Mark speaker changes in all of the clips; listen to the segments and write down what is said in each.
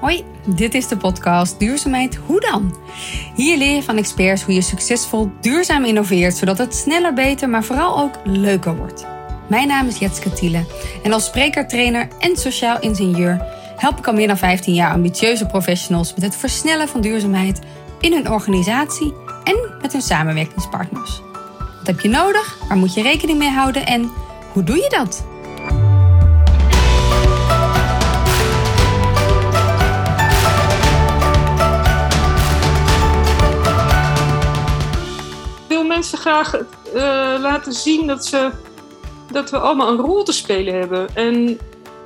Speaker 1: Hoi, dit is de podcast Duurzaamheid Hoe dan? Hier leer je van experts hoe je succesvol duurzaam innoveert, zodat het sneller, beter, maar vooral ook leuker wordt. Mijn naam is Jetske Thiele en als spreker, trainer en sociaal ingenieur help ik al meer dan 15 jaar ambitieuze professionals met het versnellen van duurzaamheid in hun organisatie en met hun samenwerkingspartners. Wat heb je nodig? Waar moet je rekening mee houden en hoe doe je dat?
Speaker 2: Mensen graag uh, laten zien dat, ze, dat we allemaal een rol te spelen hebben. En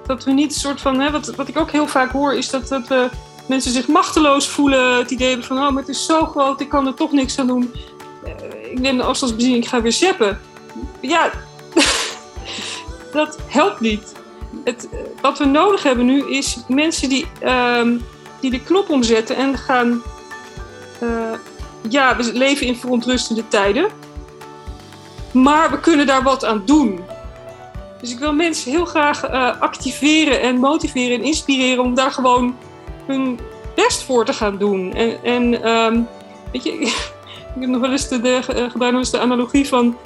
Speaker 2: dat we niet een soort van. Hè, wat, wat ik ook heel vaak hoor, is dat, dat we mensen zich machteloos voelen. Het idee hebben van: oh, maar het is zo groot, ik kan er toch niks aan doen. Uh, ik neem de afstandsbediening, ik ga weer zeppen. Ja, dat helpt niet. Het, wat we nodig hebben nu is mensen die, uh, die de knop omzetten en gaan ja, we leven in verontrustende tijden. Maar we kunnen daar wat aan doen. Dus ik wil mensen heel graag uh, activeren en motiveren en inspireren om daar gewoon hun best voor te gaan doen. En, en um, weet je, ik heb nog wel eens de, de, eens de analogie van,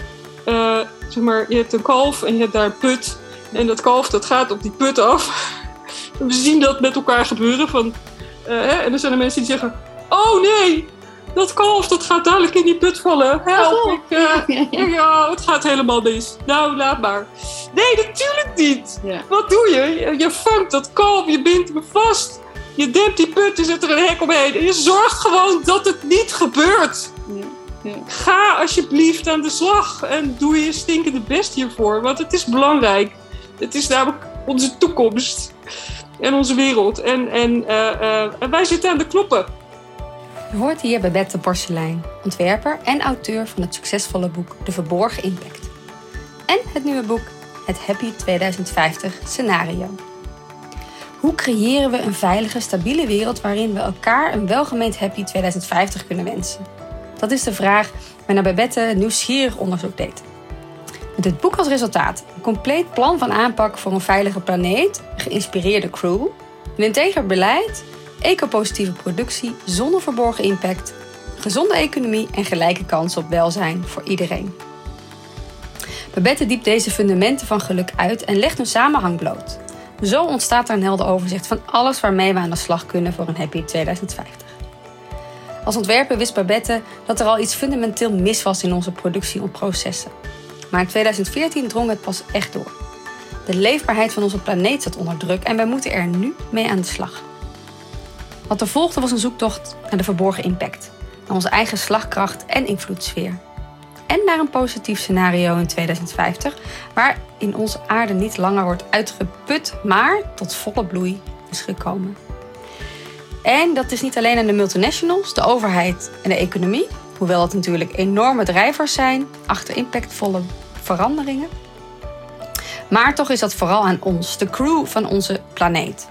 Speaker 2: uh, zeg maar, je hebt een kalf en je hebt daar een put. En dat kalf dat gaat op die put af. we zien dat met elkaar gebeuren. Van, hè? En er zijn er mensen die zeggen, oh nee, dat kalf dat gaat dadelijk in die put vallen. Help, oh. ik, uh, ja, het gaat helemaal mis. Nou, laat maar. Nee, natuurlijk niet. Wat doe je? Je vangt dat kalf, je bindt hem vast. Je dempt die put, je zet er een hek omheen. En je zorgt gewoon dat het niet gebeurt. Ga alsjeblieft aan de slag en doe je stinkende best hiervoor. Want het is belangrijk. Het is namelijk onze toekomst en onze wereld. En, en, uh, uh, wij zitten aan de knoppen.
Speaker 1: Je hoort hier Babette Porselein, ontwerper en auteur van het succesvolle boek De Verborgen Impact. En het nieuwe boek Het Happy 2050 Scenario. Hoe creëren we een veilige, stabiele wereld waarin we elkaar een welgemeend Happy 2050 kunnen wensen? Dat is de vraag waarnaar Babette nieuwsgierig onderzoek deed. Met het boek als resultaat een compleet plan van aanpak voor een veilige planeet, geïnspireerde crew, een integer beleid ecopositieve productie zonder verborgen impact, gezonde economie en gelijke kansen op welzijn voor iedereen. Babette diept deze fundamenten van geluk uit en legt hun samenhang bloot. Zo ontstaat er een helder overzicht van alles waarmee we aan de slag kunnen voor een happy 2050. Als ontwerper wist Babette dat er al iets fundamenteel mis was in onze productie en processen. Maar in 2014 drong het pas echt door. De leefbaarheid van onze planeet zat onder druk en wij moeten er nu mee aan de slag. Wat er volgde was een zoektocht naar de verborgen impact, naar onze eigen slagkracht en invloedssfeer. En naar een positief scenario in 2050, waarin onze aarde niet langer wordt uitgeput, maar tot volle bloei is gekomen. En dat is niet alleen aan de multinationals, de overheid en de economie, hoewel het natuurlijk enorme drijvers zijn achter impactvolle veranderingen. Maar toch is dat vooral aan ons, de crew van onze planeet.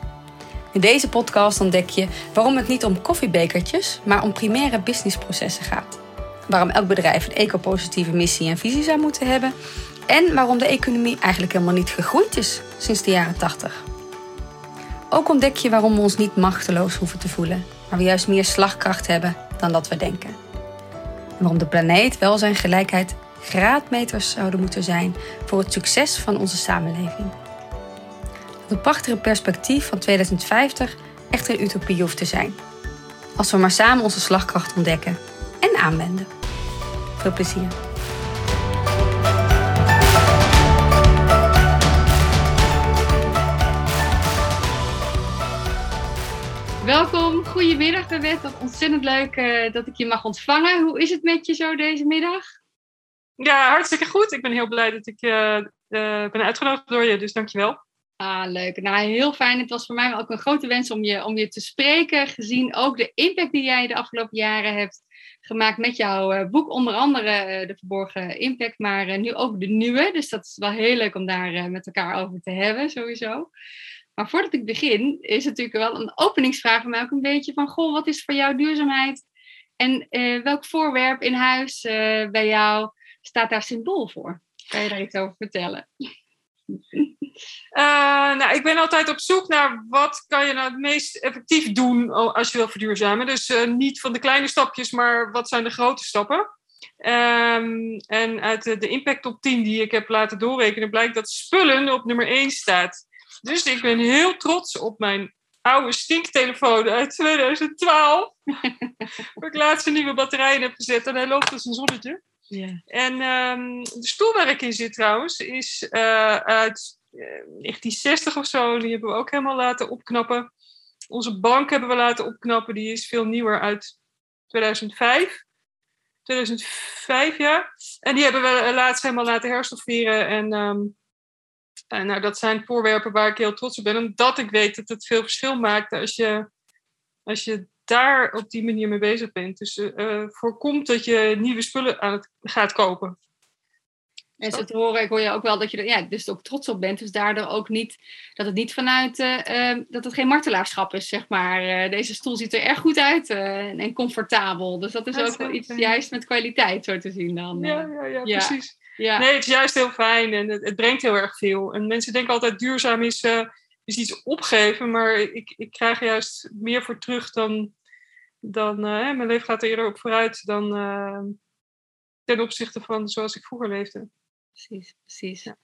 Speaker 1: In deze podcast ontdek je waarom het niet om koffiebekertjes, maar om primaire businessprocessen gaat. Waarom elk bedrijf een ecopositieve missie en visie zou moeten hebben. En waarom de economie eigenlijk helemaal niet gegroeid is sinds de jaren 80. Ook ontdek je waarom we ons niet machteloos hoeven te voelen, maar we juist meer slagkracht hebben dan dat we denken. En waarom de planeet, welzijn, gelijkheid graadmeters zouden moeten zijn voor het succes van onze samenleving het prachtige perspectief van 2050 echter een utopie hoeft te zijn. Als we maar samen onze slagkracht ontdekken en aanwenden. Veel plezier. Welkom, goedemiddag Babette. Ontzettend leuk uh, dat ik je mag ontvangen. Hoe is het met je zo deze middag?
Speaker 2: Ja, hartstikke goed. Ik ben heel blij dat ik uh, uh, ben uitgenodigd door je, dus dankjewel.
Speaker 1: Ah, leuk. Nou, heel fijn. Het was voor mij ook een grote wens om je, om je te spreken, gezien ook de impact die jij de afgelopen jaren hebt gemaakt met jouw uh, boek. Onder andere uh, De Verborgen Impact, maar uh, nu ook de nieuwe. Dus dat is wel heel leuk om daar met elkaar over te hebben, sowieso. Maar voordat ik begin, is natuurlijk wel een openingsvraag voor mij ook een beetje van... Goh, wat is voor jou duurzaamheid? En welk voorwerp in huis bij jou staat daar symbool voor? Kan je daar iets over vertellen?
Speaker 2: Uh, nou, ik ben altijd op zoek naar wat kan je nou het meest effectief doen als je wil verduurzamen. Dus uh, niet van de kleine stapjes, maar wat zijn de grote stappen. Um, en uit de, de impact op 10 die ik heb laten doorrekenen, blijkt dat spullen op nummer 1 staat. Dus ik ben heel trots op mijn oude stinktelefoon uit 2012. waar ik laatst een nieuwe batterij in heb gezet en hij loopt als een zonnetje. En um, de stoel waar ik in zit trouwens is uh, uit uh, 1960 of zo. Die hebben we ook helemaal laten opknappen. Onze bank hebben we laten opknappen. Die is veel nieuwer uit 2005. 2005, ja. En die hebben we laatst helemaal laten herstofferen. En, um, en nou, dat zijn voorwerpen waar ik heel trots op ben. Omdat ik weet dat het veel verschil maakt als je, als je daar op die manier mee bezig bent. Dus uh, voorkomt dat je nieuwe spullen aan het gaat kopen.
Speaker 3: En zo te horen, ik hoor je ook wel dat je er ja, dus ook trots op bent. Dus daardoor ook niet, dat het niet vanuit, uh, dat het geen martelaarschap is, zeg maar. Uh, deze stoel ziet er erg goed uit uh, en comfortabel. Dus dat is ook wel iets juist met kwaliteit, zo te zien dan.
Speaker 2: Ja, ja, ja, precies. Ja. Nee, het is juist heel fijn en het, het, brengt heel erg veel. En mensen denken altijd duurzaam is, is iets opgeven, maar ik, ik krijg juist meer voor terug dan, dan mijn leven gaat er eerder op vooruit dan ten opzichte van zoals ik vroeger leefde
Speaker 3: precies, precies. Ja.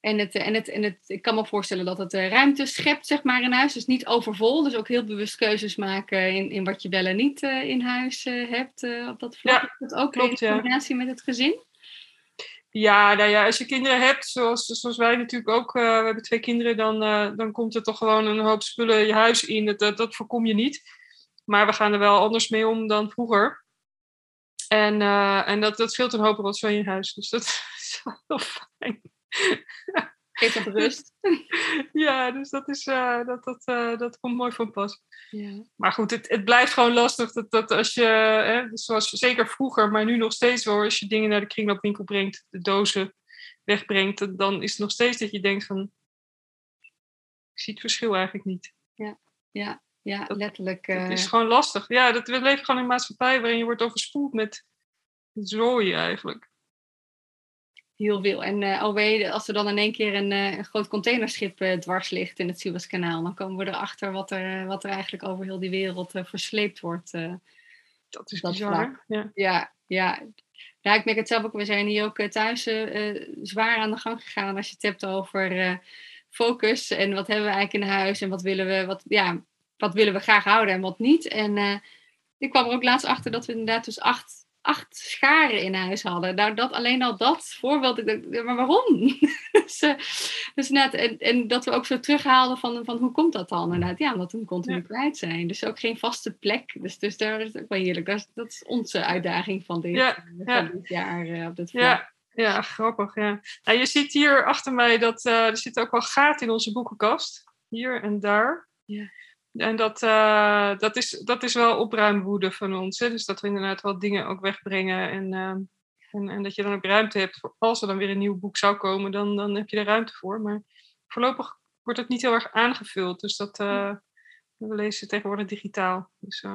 Speaker 3: En, het, en, het, en het, ik kan me voorstellen dat het uh, ruimte schept, zeg maar, in huis. Dus niet overvol. Dus ook heel bewust keuzes maken in, in wat je wel en niet uh, in huis uh, hebt op dat vlak. Ja, dat ook klopt, in combinatie ja. met het gezin?
Speaker 2: Ja, nou ja, als je kinderen hebt, zoals, zoals wij natuurlijk ook, we hebben twee kinderen, dan, dan komt er toch gewoon een hoop spullen je huis in. Dat, dat, dat voorkom je niet. Maar we gaan er wel anders mee om dan vroeger. En, en dat, dat scheelt een hoop wat zo in je huis. Dus dat, heel fijn.
Speaker 3: Geef dat rust.
Speaker 2: ja, dus dat, is, uh, dat, dat, uh, dat komt mooi van pas. Ja. Maar goed, het, het blijft gewoon lastig dat, dat als je, hè, zoals zeker vroeger, maar nu nog steeds wel, als je dingen naar de kringloopwinkel brengt, de dozen wegbrengt, dan is het nog steeds dat je denkt van, ik zie het verschil eigenlijk niet.
Speaker 3: Ja, ja, ja letterlijk. Uh...
Speaker 2: Het is gewoon lastig. Ja, dat, we leven gewoon in een maatschappij waarin je wordt overspoeld met zooi eigenlijk
Speaker 3: heel veel. En uh, alweer, als er dan in één keer een, uh, een groot containerschip uh, dwars ligt in het Suezkanaal, dan komen we erachter wat er, wat er eigenlijk over heel die wereld versleept wordt.
Speaker 2: dat is dat bizar.
Speaker 3: Ja. ja, ja. Ja, ik merk het zelf ook. We zijn hier ook thuis zwaar aan de gang gegaan als je het hebt over focus en wat hebben we eigenlijk in huis en wat willen we, wat, ja, wat willen we graag houden en wat niet. En ik kwam er ook laatst achter dat we inderdaad dus acht acht scharen in huis hadden. Nou, dat, alleen al dat voorbeeld, ik dacht, maar waarom? dus, uh, dus net, en, en, dat we ook zo terughaalden van, van hoe komt dat dan? Inderdaad, ja, omdat we continu ja. kwijt zijn. Dus ook geen vaste plek. Dus, dus daar is het ook wel heerlijk. Dat is, dat is onze uitdaging van dit, ja, van dit jaar uh, op dit vlak.
Speaker 2: Ja. Ja, grappig. Ja. Nou, je ziet hier achter mij dat uh, er zit ook wel gaten in onze boekenkast. Hier en daar. Ja. En dat, uh, dat, is, dat is wel opruimwoede van ons. Hè? Dus dat we inderdaad wel dingen ook wegbrengen. En, uh, en, en, dat je dan ook ruimte hebt. Voor, als er dan weer een nieuw boek zou komen, dan, dan heb je er ruimte voor. Maar voorlopig wordt het niet heel erg aangevuld. Dus dat, uh, we lezen tegenwoordig digitaal. Dus,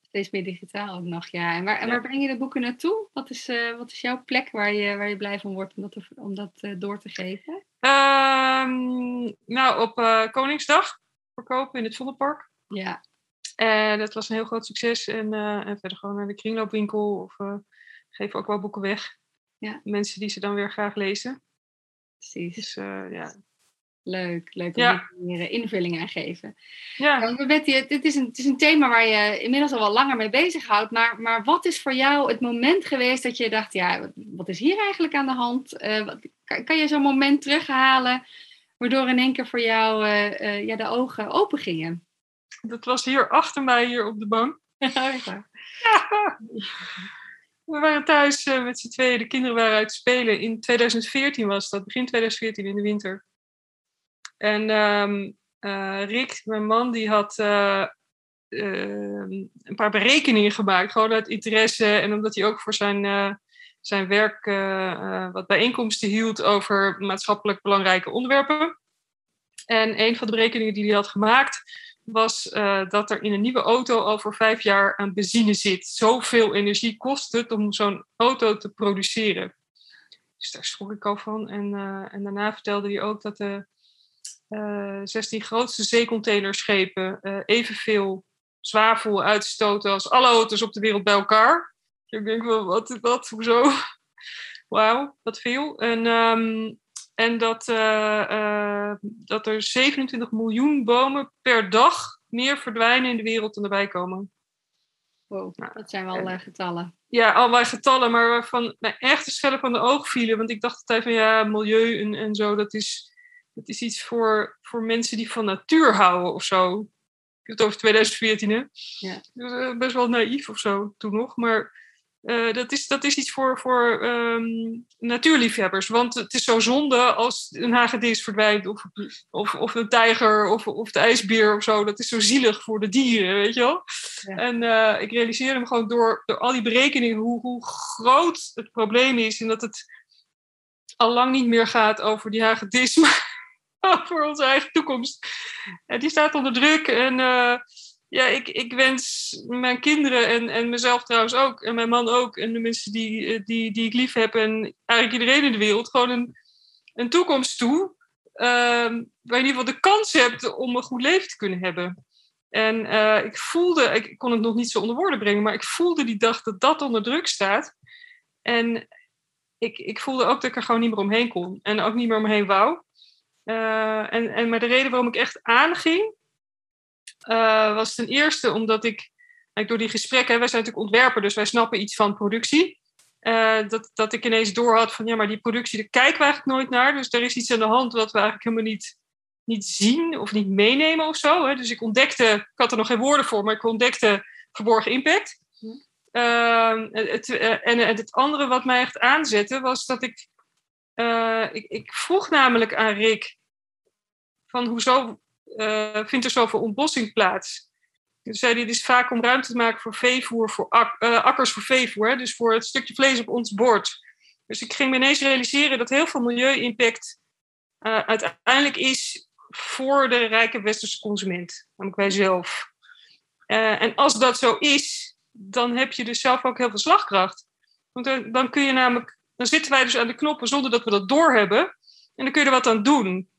Speaker 3: Steeds meer digitaal ook nog, ja. En waar, en waar breng je de boeken naartoe? Wat is, wat is jouw plek waar je, waar je blij van wordt om dat, te, om dat door te geven?
Speaker 2: Ehm, nou, op Koningsdag verkopen in het Vondelpark.
Speaker 3: Ja.
Speaker 2: En dat was een heel groot succes. En, uh, en verder gewoon naar de kringloopwinkel of uh, geven ook wel boeken weg. Ja. Mensen die ze dan weer graag lezen.
Speaker 3: Precies.
Speaker 2: Dus ja.
Speaker 3: Leuk, leuk om ja. meer invulling aan geven. Ja. Nou, Betty, het, is een, het is een thema waar je inmiddels al wel langer mee bezighoudt. Maar, maar wat is voor jou het moment geweest dat je dacht, ja, wat, is hier eigenlijk aan de hand? Wat, kan, kan, je zo'n moment terughalen waardoor in één keer voor jou ja, de ogen open gingen?
Speaker 2: Dat was hier achter mij, hier op de bank. We waren thuis uh, met z'n tweeën. De kinderen waren uit spelen. In 2014 was dat, begin 2014 in de winter. En um, Rick, mijn man, die had uh, een paar berekeningen gemaakt. Gewoon uit interesse. En omdat hij ook voor zijn, zijn werk wat bijeenkomsten hield over maatschappelijk belangrijke onderwerpen. En een van de berekeningen die hij had gemaakt was uh, dat er in een nieuwe auto over vijf jaar aan benzine zit. Zoveel energie kost het om zo'n auto te produceren. Dus daar schrok ik al van. En, uh, en daarna vertelde hij ook dat de, 16 grootste zeecontainerschepen evenveel zwavel uitstoten als alle auto's op de wereld bij elkaar. Ik denk wel, wat, wat, hoezo? Wauw, wat veel. En, ehm, en dat, dat er 27 miljoen bomen per dag meer verdwijnen in de wereld dan erbij komen.
Speaker 1: Wow, nou, dat zijn wel uh, getallen.
Speaker 2: Ja, allerlei getallen, maar waarvan mij echt de schellen van de oog vielen. Want ik dacht altijd van ja, milieu en, en zo, dat is, dat is iets voor, voor mensen die van natuur houden of zo. Ik heb het over 2014, hè? Ja. Dus, best wel naïef of zo toen nog. Maar uh, dat, is, dat is iets voor, voor um, natuurliefhebbers. Want het is zo zonde als een hagedis verdwijnt, of, of, of een tijger, of, of de ijsbeer of zo. Dat is zo zielig voor de dieren, weet je wel. Ja. En uh, ik realiseer me gewoon door, door al die berekeningen hoe, hoe groot het probleem is. En dat het al lang niet meer gaat over die hagedis, maar over onze eigen toekomst. En die staat onder druk en... Uh, ja, ik, ik wens mijn kinderen en, en mezelf trouwens ook, en mijn man ook, en de mensen die, eh, die, die ik lief heb, en eigenlijk iedereen in de wereld, gewoon een, een toekomst toe. Uh, waar je in ieder geval de kans hebt om een goed leven te kunnen hebben. En uh, ik voelde, ik kon het nog niet zo onder woorden brengen, maar ik voelde die dag dat dat onder druk staat. En ik, ik voelde ook dat ik er gewoon niet meer omheen kon. En ook niet meer omheen wou. Uh, en, en, maar de reden waarom ik echt aanging, uh, was ten eerste omdat ik, door die gesprekken, wij zijn natuurlijk ontwerper, dus wij snappen iets van productie. Uh, dat, dat ik ineens door had van ja, maar die productie, daar kijken we eigenlijk nooit naar. Dus er is iets aan de hand wat we eigenlijk helemaal niet, niet zien of niet meenemen of zo. Hè. Dus ik ontdekte, ik had er nog geen woorden voor, maar ik ontdekte verborgen impact. Uh, het, en het andere wat mij echt aanzette was dat ik, ik, ik vroeg namelijk aan Rick van hoezo uh, vindt er zoveel ontbossing plaats. Dus zei dit is vaak om ruimte te maken voor veevoer, voor uh, akkers voor veevoer, hè, dus voor het stukje vlees op ons bord. Dus ik ging me ineens realiseren dat heel veel milieu-impact uh, uiteindelijk is voor de rijke westerse consument, namelijk wij zelf. en als dat zo is, dan heb je dus zelf ook heel veel slagkracht. Want dan kun je namelijk, dan zitten wij dus aan de knoppen zonder dat we dat doorhebben. En dan kun je er wat aan doen.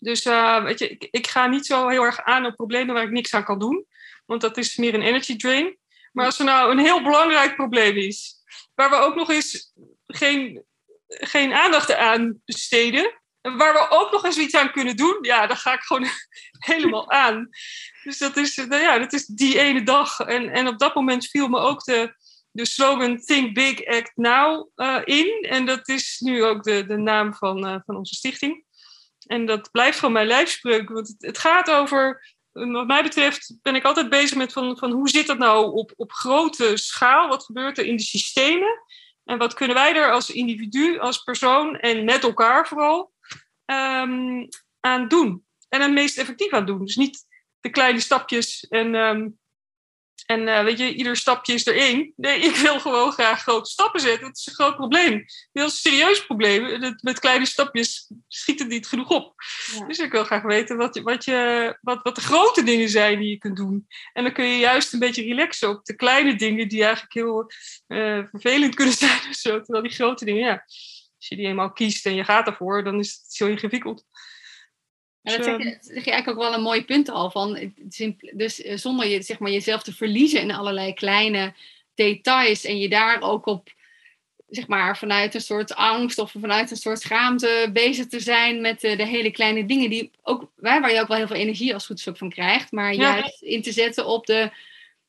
Speaker 2: Dus uh, weet je, ik, ik, ga niet zo heel erg aan op problemen waar ik niks aan kan doen. Want dat is meer een energy drain. Maar als er nou een heel belangrijk probleem is, waar we ook nog eens geen, geen aandacht aan besteden. En waar we ook nog eens iets aan kunnen doen, ja, dan ga ik gewoon helemaal aan. Dus dat is, nou ja, dat is die ene dag. En, en op dat moment viel me ook de, de slogan Think Big, Act Now uh, in. En dat is nu ook de, de naam van, van onze stichting. En dat blijft gewoon mijn lijfspreuk. Want het, gaat over, wat mij betreft, ben ik altijd bezig met van, van hoe zit dat nou op, op grote schaal? Wat gebeurt er in de systemen? En wat kunnen wij er als individu, als persoon en met elkaar vooral um, aan doen? En het meest effectief aan doen. Dus niet de kleine stapjes en um, en uh, weet je, ieder stapje is er één. Nee, ik wil gewoon graag grote stappen zetten. Dat is een groot probleem. Een heel serieus probleem. Met kleine stapjes schiet het niet genoeg op. Ja. Dus ik wil graag weten wat, je, wat, je, wat, wat de grote dingen zijn die je kunt doen. En dan kun je juist een beetje relaxen op de kleine dingen die eigenlijk heel uh, vervelend kunnen zijn. Of zo. Terwijl die grote dingen, ja, als je die eenmaal kiest en je gaat ervoor, dan is het zo ingewikkeld.
Speaker 1: Ja, dat zeg je, zeg je, eigenlijk ook wel een mooi punt al. Van, dus eh, zonder je, zeg maar, jezelf te verliezen in allerlei kleine details en je daar ook op, zeg maar, vanuit een soort angst of vanuit een soort schaamte bezig te zijn met de, de hele kleine dingen die ook, waar je ook wel heel veel energie als goed van krijgt, maar ja. juist in te zetten op de,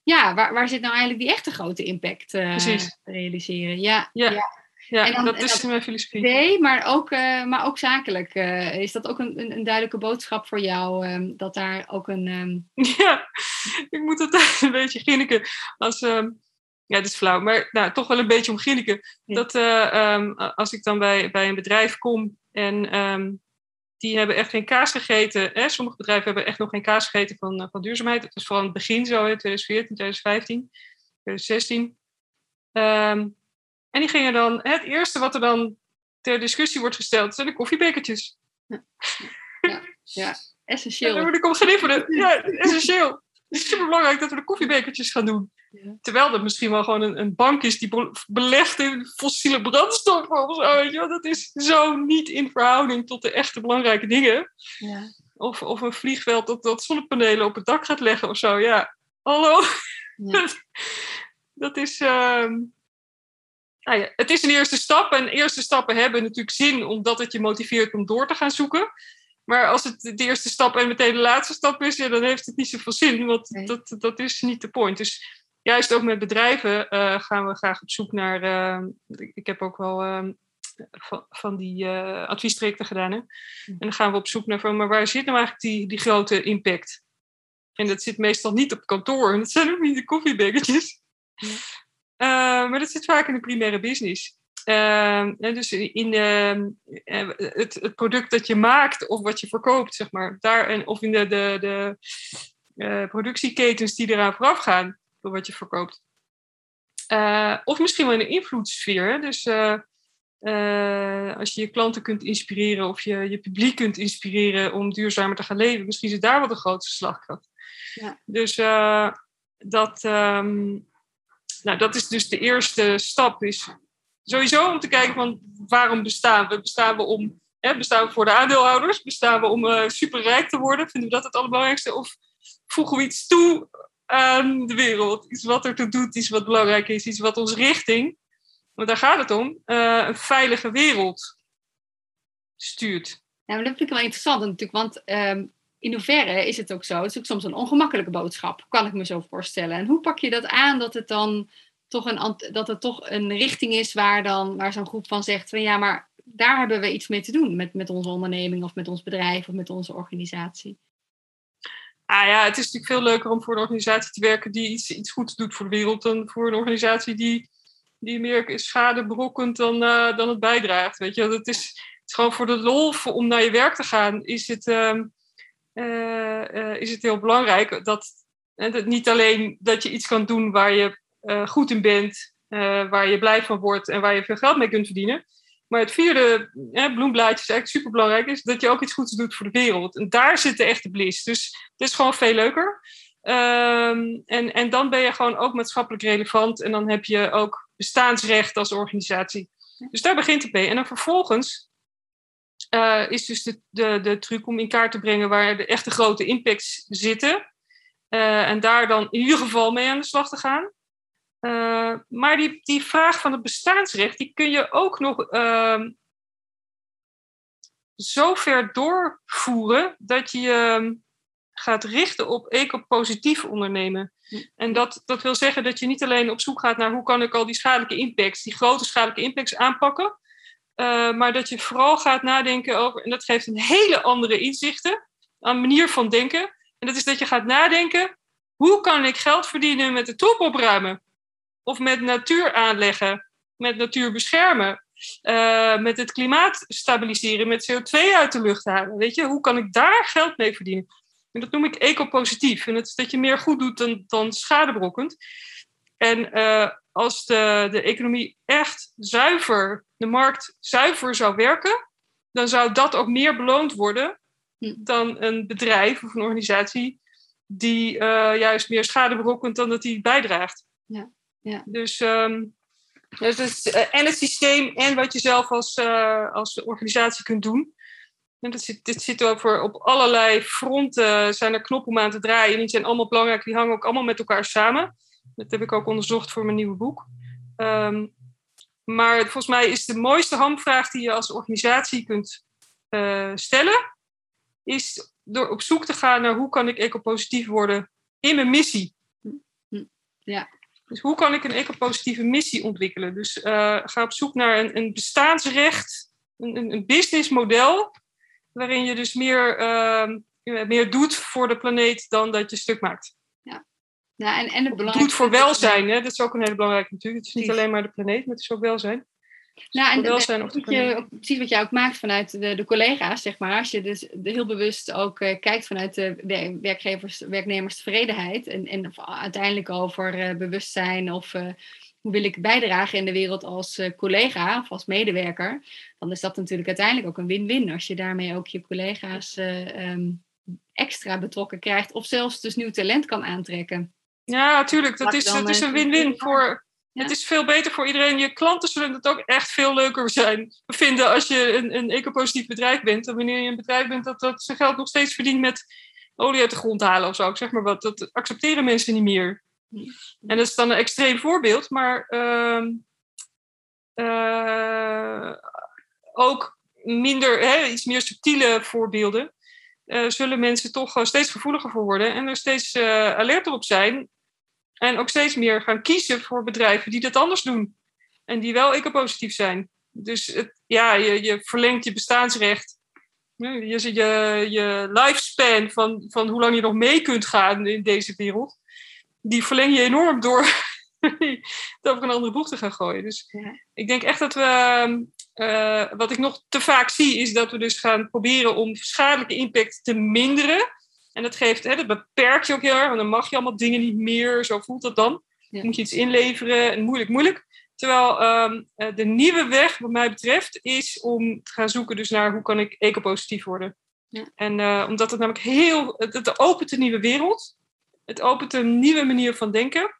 Speaker 1: ja, waar, waar zit nou eigenlijk die echte grote impact uh, te realiseren?
Speaker 2: ja. ja. Ja, en dan, dat is mijn filosofie.
Speaker 1: Nee, maar ook, uh, maar ook zakelijk. Uh, is dat ook een, een, een, duidelijke boodschap voor jou? Um, dat daar ook een... Um...
Speaker 2: Ja, ik moet het een beetje ginniken. Als, um, ja, het is flauw, maar nou, toch wel een beetje om ginniken. Ja. Dat uh, als ik dan bij, bij een bedrijf kom en die hebben echt geen kaas gegeten. Hè? Sommige bedrijven hebben echt nog geen kaas gegeten van, van duurzaamheid. Dat is vooral in het begin zo, in 2014, 2015, 2016. En die gingen dan, het eerste wat er dan ter discussie wordt gesteld, zijn de koffiebekertjes.
Speaker 1: Ja, ja, ja. essentieel. En
Speaker 2: word ik. Ja, essentieel. Het is super belangrijk dat we de koffiebekertjes gaan doen. Terwijl dat misschien wel gewoon een, een bank is die belegt in fossiele brandstoffen of zo. Je? Dat is zo niet in verhouding tot de echte belangrijke dingen. Ja. Of, of een vliegveld dat, dat zonnepanelen op het dak gaat leggen of zo. Ja, hallo. Ja. dat is. Uh, nou ja, het is een eerste stap. En eerste stappen hebben natuurlijk zin omdat het je motiveert om door te gaan zoeken. Maar als het de eerste stap en meteen de laatste stap is, ja, dan heeft het niet zoveel zin. Want dat, dat is niet de point. Dus juist ook met bedrijven uh, gaan we graag op zoek naar. Uh, ik heb ook wel uh, van, van, die uh, adviestrajecten gedaan. Hè? En dan gaan we op zoek naar van, maar waar zit nou eigenlijk die, die grote impact? En dat zit meestal niet op kantoor. En dat zijn ook niet de koffiebekkertjes. Maar dat zit vaak in de primaire business. Uh, dus in de, uh, het, het, product dat je maakt of wat je verkoopt, zeg maar. Daar, en, of in de, de, de uh, productieketens die eraan vooraf gaan door wat je verkoopt. Eh, of misschien wel in de invloedssfeer. Dus als je je klanten kunt inspireren of je, je publiek kunt inspireren om duurzamer te gaan leven, misschien is daar wel de grootste slagkracht. Ja. Dus dat, um, nou, dat is dus de eerste stap. Is sowieso om te kijken van waarom bestaan we? Bestaan we om hè, bestaan we voor de aandeelhouders? Bestaan we om uh, superrijk te worden? Vinden we dat het allerbelangrijkste? Of voegen we iets toe aan de wereld? Iets wat er toe doet, iets wat belangrijk is, iets wat onze richting, want daar gaat het om, uh, een veilige wereld stuurt.
Speaker 1: Ja, maar dat vind ik wel interessant natuurlijk, want um, in hoeverre is het ook zo? Het is ook soms een ongemakkelijke boodschap, kan ik me zo voorstellen. En hoe pak je dat aan dat het dan toch een, dat het toch een richting is waar, dan, waar zo'n groep van zegt van ja, maar daar hebben we iets mee te doen met, met onze onderneming of met ons bedrijf of met onze organisatie.
Speaker 2: Ah ja, het is natuurlijk veel leuker om voor een organisatie te werken die iets, iets goeds doet voor de wereld dan voor een organisatie die, die meer schade berokkent dan, uh, dan het bijdraagt. Weet je, dat is, het is gewoon voor de lol om naar je werk te gaan, is het, uh, is het heel belangrijk dat, dat niet alleen dat je iets kan doen waar je goed in bent, waar je blij van wordt en waar je veel geld mee kunt verdienen. Maar het vierde, eh, bloemblaadje is eigenlijk super belangrijk, is dat je ook iets goeds doet voor de wereld. En daar zit de echte bliss. Dus het is gewoon veel leuker. Um, en, en dan ben je gewoon ook maatschappelijk relevant en dan heb je ook bestaansrecht als organisatie. Dus daar begint het mee. En dan vervolgens uh, is dus de, de, de truc om in kaart te brengen waar de echte grote impacts zitten. Uh, en daar dan in ieder geval mee aan de slag te gaan. Uh, maar die, die vraag van het bestaansrecht, die kun je ook nog uh, zo ver doorvoeren dat je je gaat richten op ecopositief ondernemen. En dat, dat wil zeggen dat je niet alleen op zoek gaat naar hoe kan ik al die schadelijke impacts, die grote schadelijke impacts aanpakken, uh, maar dat je vooral gaat nadenken over, en dat geeft een hele andere inzichten, een manier van denken. En dat is dat je gaat nadenken, hoe kan ik geld verdienen met de top opruimen? Of met natuur aanleggen, met natuur beschermen, uh, met het klimaat stabiliseren, met CO2 uit de lucht halen. Weet je, hoe kan ik daar geld mee verdienen? En dat noem ik ecopositief. En dat is dat je meer goed doet dan, dan schadebrokkend. En uh, als de, de economie echt zuiver, de markt zuiver zou werken, dan zou dat ook meer beloond worden hm. dan een bedrijf of een organisatie die uh, juist meer schade berokkent dan dat die bijdraagt. Ja. Ja. Dus, um, dus het, uh, en het systeem en wat je zelf als, uh, als organisatie kunt doen. En dat zit, dit zit over op allerlei fronten, zijn er knoppen om aan te draaien. En die zijn allemaal belangrijk, die hangen ook allemaal met elkaar samen. Dat heb ik ook onderzocht voor mijn nieuwe boek. Um, maar volgens mij is de mooiste hamvraag die je als organisatie kunt uh, stellen, is door op zoek te gaan naar hoe kan ik ecopositief worden in mijn missie. Ja. Dus hoe kan ik een ecopositieve missie ontwikkelen? Dus uh, ga op zoek naar een, een bestaansrecht, een, een businessmodel, waarin je dus meer, uh, meer doet voor de planeet dan dat je stuk maakt. Ja, en, en het. Doet voor welzijn, hè? dat is ook een hele belangrijke natuurlijk. Het is niet alleen maar de planeet, maar het is ook welzijn.
Speaker 1: Nou, en welzijn of je, precies wat jij ook maakt vanuit de, de, collega's, zeg maar. Als je dus heel bewust ook uh, kijkt vanuit de werkgevers, werknemerstevredenheid. En, en uiteindelijk over uh, bewustzijn of uh, hoe wil ik bijdragen in de wereld als collega of als medewerker. Dan is dat natuurlijk uiteindelijk ook een win-win. Als je daarmee ook je collega's um, extra betrokken krijgt. Of zelfs dus nieuw talent kan aantrekken.
Speaker 2: Ja, natuurlijk. Dat is, dat is een win-win voor. Het is veel beter voor iedereen. Je klanten zullen het ook echt veel leuker zijn, vinden als je een, een ecopositief bedrijf bent. Dan wanneer je een bedrijf bent dat, dat zijn geld nog steeds verdient met olie uit de grond halen of zo. Ik zeg maar wat. Dat accepteren mensen niet meer. En dat is dan een extreem voorbeeld, maar uh, uh, ook minder, hè, iets meer subtiele voorbeelden. Uh, zullen mensen toch steeds gevoeliger voor worden en er steeds uh, alerter op zijn. En ook steeds meer gaan kiezen voor bedrijven die dat anders doen. En die wel ecopositief zijn. Dus het, ja, je, je verlengt je bestaansrecht. Je, je, je, lifespan van, van hoe lang je nog mee kunt gaan in deze wereld die verleng je enorm door het over een andere boeg te gaan gooien. Dus ja. ik denk echt dat we, uh, wat ik nog te vaak zie, is dat we dus gaan proberen om schadelijke impact te minderen. En dat geeft, hè, dat beperkt je ook heel erg, want dan mag je allemaal dingen niet meer, zo voelt dat dan. Ja. moet je iets inleveren en moeilijk, moeilijk. Terwijl um, de nieuwe weg, wat mij betreft, is om te gaan zoeken dus naar hoe kan ik ecopositief worden. Ja. En uh, omdat het namelijk heel, het, het opent een nieuwe wereld. Het opent een nieuwe manier van denken.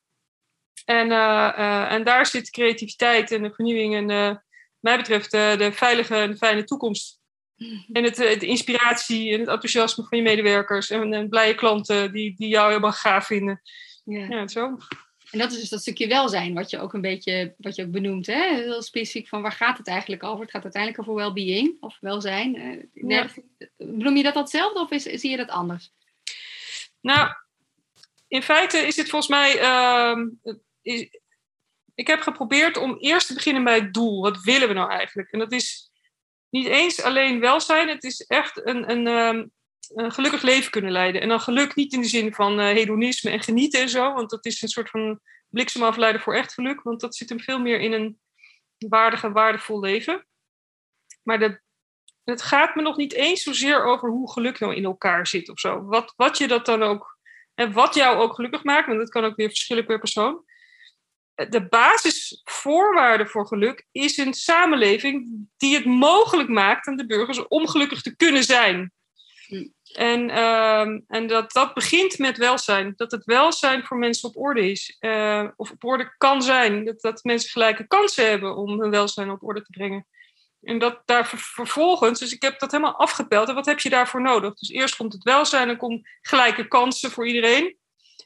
Speaker 2: En, uh, uh, en daar zit creativiteit en de vernieuwing en mij betreft de veilige en fijne toekomst. En het, de inspiratie en het enthousiasme van je medewerkers en, en blije klanten die, die jou helemaal gaaf vinden. Ja. ja, zo.
Speaker 1: En dat is dus dat stukje welzijn, wat je ook een beetje wat je ook benoemt. Hè? Heel specifiek van waar gaat het eigenlijk over? Het gaat uiteindelijk over well-being of welzijn. Ja. Benoem je dat hetzelfde of is, zie je dat anders?
Speaker 2: Nou, in feite is dit volgens mij. Uh, is, ik heb geprobeerd om eerst te beginnen bij het doel. Wat willen we nou eigenlijk? En dat is niet eens alleen welzijn, het is echt een, een, um, een gelukkig leven kunnen leiden. En dan geluk niet in de zin van uh, hedonisme en genieten en zo, want dat is een soort van bliksemafleider voor echt geluk, want dat zit hem veel meer in een waardig en waardevol leven. Maar de, het gaat me nog niet eens zozeer over hoe geluk nou in elkaar zit of zo. Wat, wat je dat dan ook en wat jou ook gelukkig maakt, want dat kan ook weer verschillen per persoon. De basisvoorwaarde voor geluk is een samenleving die het mogelijk maakt aan de burgers om gelukkig te kunnen zijn. Hm. En, uh, en dat, dat begint met welzijn. Dat het welzijn voor mensen op orde is. Uh, of op orde kan zijn. Dat, dat mensen gelijke kansen hebben om hun welzijn op orde te brengen. En dat daar vervolgens, dus ik heb dat helemaal afgepeld. En wat heb je daarvoor nodig? Dus eerst komt het welzijn, dan komt gelijke kansen voor iedereen.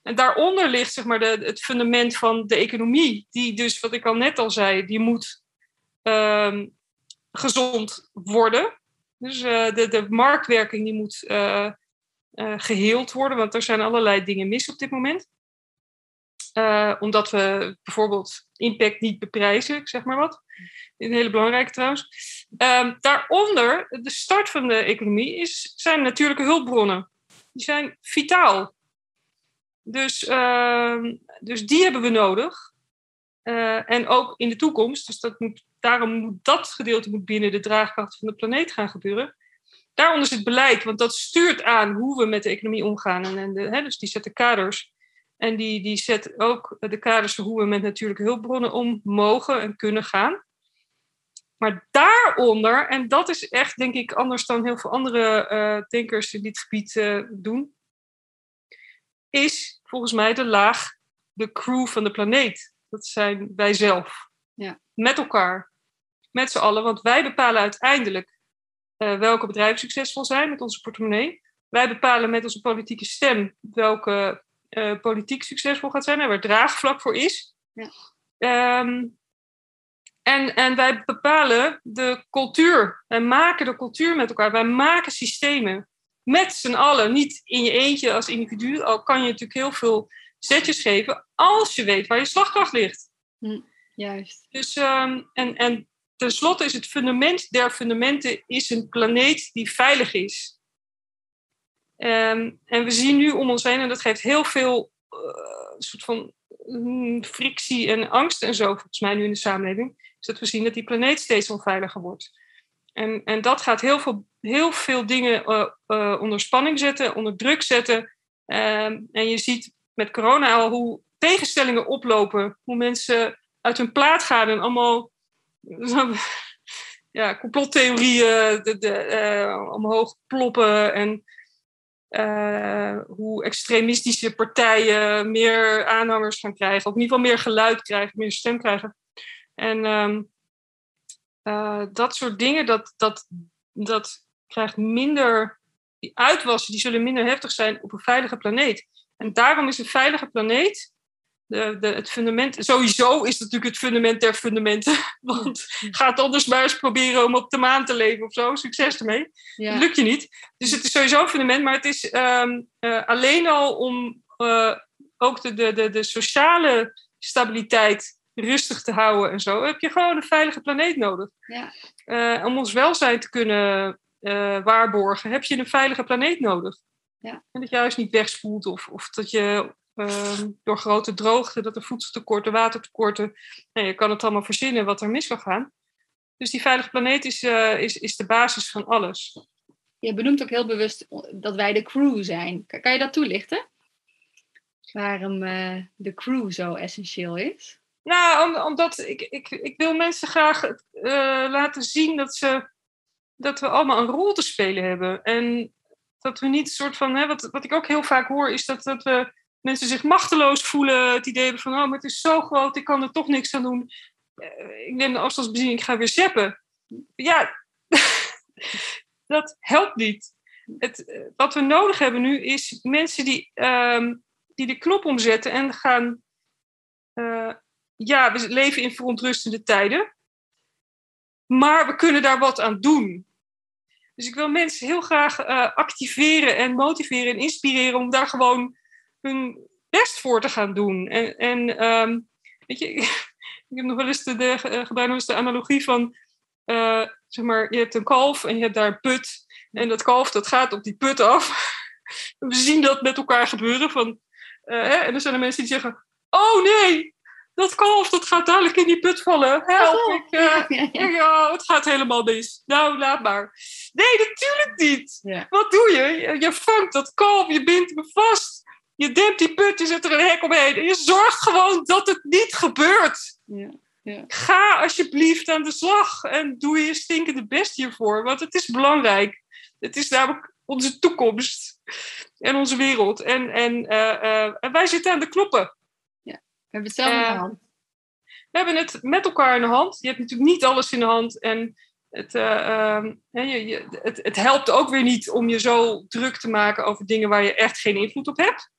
Speaker 2: En daaronder ligt zeg maar, de, het fundament van de economie, die dus, wat ik al net al zei, die moet um, gezond worden. Dus uh, de, de marktwerking die moet uh, uh, geheeld worden, want er zijn allerlei dingen mis op dit moment. omdat we bijvoorbeeld impact niet beprijzen, ik zeg maar wat. Een hele belangrijke trouwens. Um, daaronder, de start van de economie, is, zijn natuurlijke hulpbronnen. Die zijn vitaal. Dus, uh, dus die hebben we nodig. Uh, en ook in de toekomst. Dus dat moet, daarom moet dat gedeelte moet binnen de draagkracht van de planeet gaan gebeuren. Daaronder zit beleid, want dat stuurt aan hoe we met de economie omgaan. En, en de, hè, dus die zet de kaders. En die, die zet ook de kaders voor hoe we met natuurlijke hulpbronnen om mogen en kunnen gaan. Maar daaronder, en dat is echt denk ik anders dan heel veel andere uh, denkers in dit gebied uh, doen, is volgens mij de laag, de crew van de planeet. Dat zijn wij zelf. Ja. Met elkaar. Met z'n allen. Want wij bepalen uiteindelijk uh, welke bedrijven succesvol zijn met onze portemonnee. Wij bepalen met onze politieke stem welke politiek succesvol gaat zijn en waar draagvlak voor is. Ja. Um, en, en wij bepalen de cultuur. Wij maken de cultuur met elkaar. Wij maken systemen. Met z'n allen. Niet in je eentje als individu. Al kan je natuurlijk heel veel zetjes geven. Als je weet waar je slagkracht ligt.
Speaker 1: Hm, juist.
Speaker 2: Dus, um, en, en tenslotte is het fundament der fundamenten is een planeet die veilig is. Um, en we zien nu om ons heen, en dat geeft heel veel uh, soort van mm, frictie en angst en zo, volgens mij nu in de samenleving dat we zien dat die planeet steeds onveiliger wordt. En, en dat gaat heel veel, heel veel dingen uh, uh, onder spanning zetten, onder druk zetten. Uh, en je ziet met corona al hoe tegenstellingen oplopen, hoe mensen uit hun plaat gaan en allemaal ja, complottheorieën de, de, uh, omhoog ploppen. En eh, hoe extremistische partijen meer aanhangers gaan krijgen, of in ieder geval meer geluid krijgen, meer stem krijgen. En ehm, eh, dat soort dingen, dat, dat, dat krijgt minder, die uitwassen, die zullen minder heftig zijn op een veilige planeet. En daarom is een veilige planeet de, de, het fundament. Sowieso is het natuurlijk het fundament der fundamenten. Want ga het anders maar eens proberen om op de maan te leven of zo. Succes ermee. Dat lukt je niet. Dus het is sowieso een fundament, maar het is um, uh, alleen al om uh, ook de, de, de, de sociale stabiliteit rustig te houden en zo, heb je gewoon een veilige planeet nodig.
Speaker 1: Ja.
Speaker 2: Uh, om ons welzijn te kunnen waarborgen, heb je een veilige planeet nodig.
Speaker 1: Ja.
Speaker 2: En dat je juist niet wegspoelt of, of dat je Ehm, door grote droogte, dat er voedseltekorten, watertekorten. Nou, je kan het allemaal verzinnen wat er mis kan gaan. Dus die veilige planeet is, uh, is, is de basis van alles.
Speaker 1: Je benoemt ook heel bewust dat wij de crew zijn. Kan, je dat toelichten? Waarom de crew zo essentieel is?
Speaker 2: Nou, om, omdat ik, ik, ik wil mensen graag uh, laten zien dat, ze, dat we allemaal een rol te spelen hebben. En dat we niet een soort van, hè, wat, wat ik ook heel vaak hoor, is dat, dat we mensen zich machteloos voelen. Het idee hebben van, oh, maar het is zo groot, ik kan er toch niks aan doen. Eh, ik neem de afstandsbediening, ik ga weer zeppen. Ja, dat helpt niet. Het, eh, wat we nodig hebben nu is mensen die, um, die de knop omzetten en gaan. Ja, we leven in verontrustende tijden. Maar we kunnen daar wat aan doen. Dus ik wil mensen heel graag uh, activeren en motiveren en inspireren om daar gewoon hun best voor te gaan doen. En, en um, weet je, ik heb nog wel eens de, de, uh, gebruik eens de analogie van, uh, zeg maar, je hebt een kalf en je hebt daar een put. En dat kalf dat gaat op die put af. We zien dat met elkaar gebeuren. Van, hè, en dan zijn er mensen die zeggen, oh nee, dat kalf dat gaat dadelijk in die put vallen. Help, oh, ik, uh, ja, ja. het gaat helemaal mis. Nou, laat maar. Nee, natuurlijk niet. Wat doe je? je? Vangt dat kalf, je bindt me vast. Je dempt die put, je zet er een hek omheen. En je zorgt gewoon dat het niet gebeurt.
Speaker 1: Ja, ja.
Speaker 2: Ga alsjeblieft aan de slag en doe je stinkende best hiervoor. Want het is belangrijk. Het is namelijk onze toekomst en onze wereld. En, en, uh, uh, en wij zitten aan de knoppen.
Speaker 1: Hebben het zelf in de
Speaker 2: Eh,
Speaker 1: hand.
Speaker 2: We hebben het met elkaar in de hand. Je hebt natuurlijk niet alles in de hand. En het, uh, uh, je, je, het, het helpt ook weer niet om je zo druk te maken over dingen waar je echt geen invloed op hebt.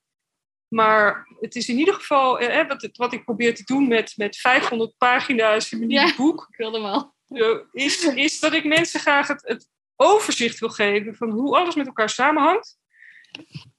Speaker 2: Maar het is in ieder geval, eh, wat, wat ik probeer te doen met, met 500 pagina's in mijn
Speaker 1: Ja.
Speaker 2: boek,
Speaker 1: Ik wilde
Speaker 2: eh, is, is dat ik mensen graag het, het overzicht wil geven van hoe alles met elkaar samenhangt.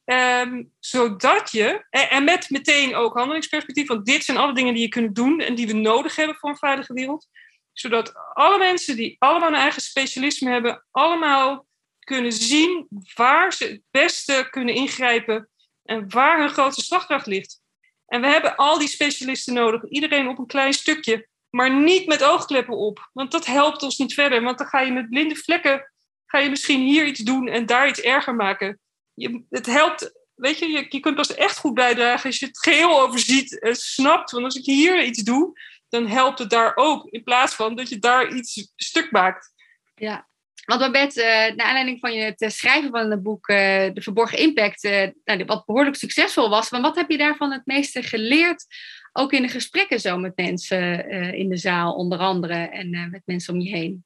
Speaker 2: Ehm, zodat je, en, met meteen ook handelingsperspectief, want dit zijn alle dingen die je kunt doen en die we nodig hebben voor een veilige wereld. Zodat alle mensen die allemaal een eigen specialisme hebben, allemaal kunnen zien waar ze het beste kunnen ingrijpen en waar hun grootste slagkracht ligt. En we hebben al die specialisten nodig, iedereen op een klein stukje, maar niet met oogkleppen op, want dat helpt ons niet verder. Want dan ga je met blinde vlekken, ga je misschien hier iets doen en daar iets erger maken. Je, het helpt, weet je, je, je kunt pas echt goed bijdragen als je het geheel overziet en snapt. Want als ik hier iets doe, dan helpt het daar ook, in plaats van dat je daar iets stuk maakt.
Speaker 1: Ja. Want Babette, eh, naar aanleiding van je het eh, schrijven van het boek eh, De Verborgen Impact, nou, wat behoorlijk succesvol was, maar wat heb je daarvan het meeste geleerd? Ook in de gesprekken zo met mensen in de zaal, onder andere, en met mensen om je heen.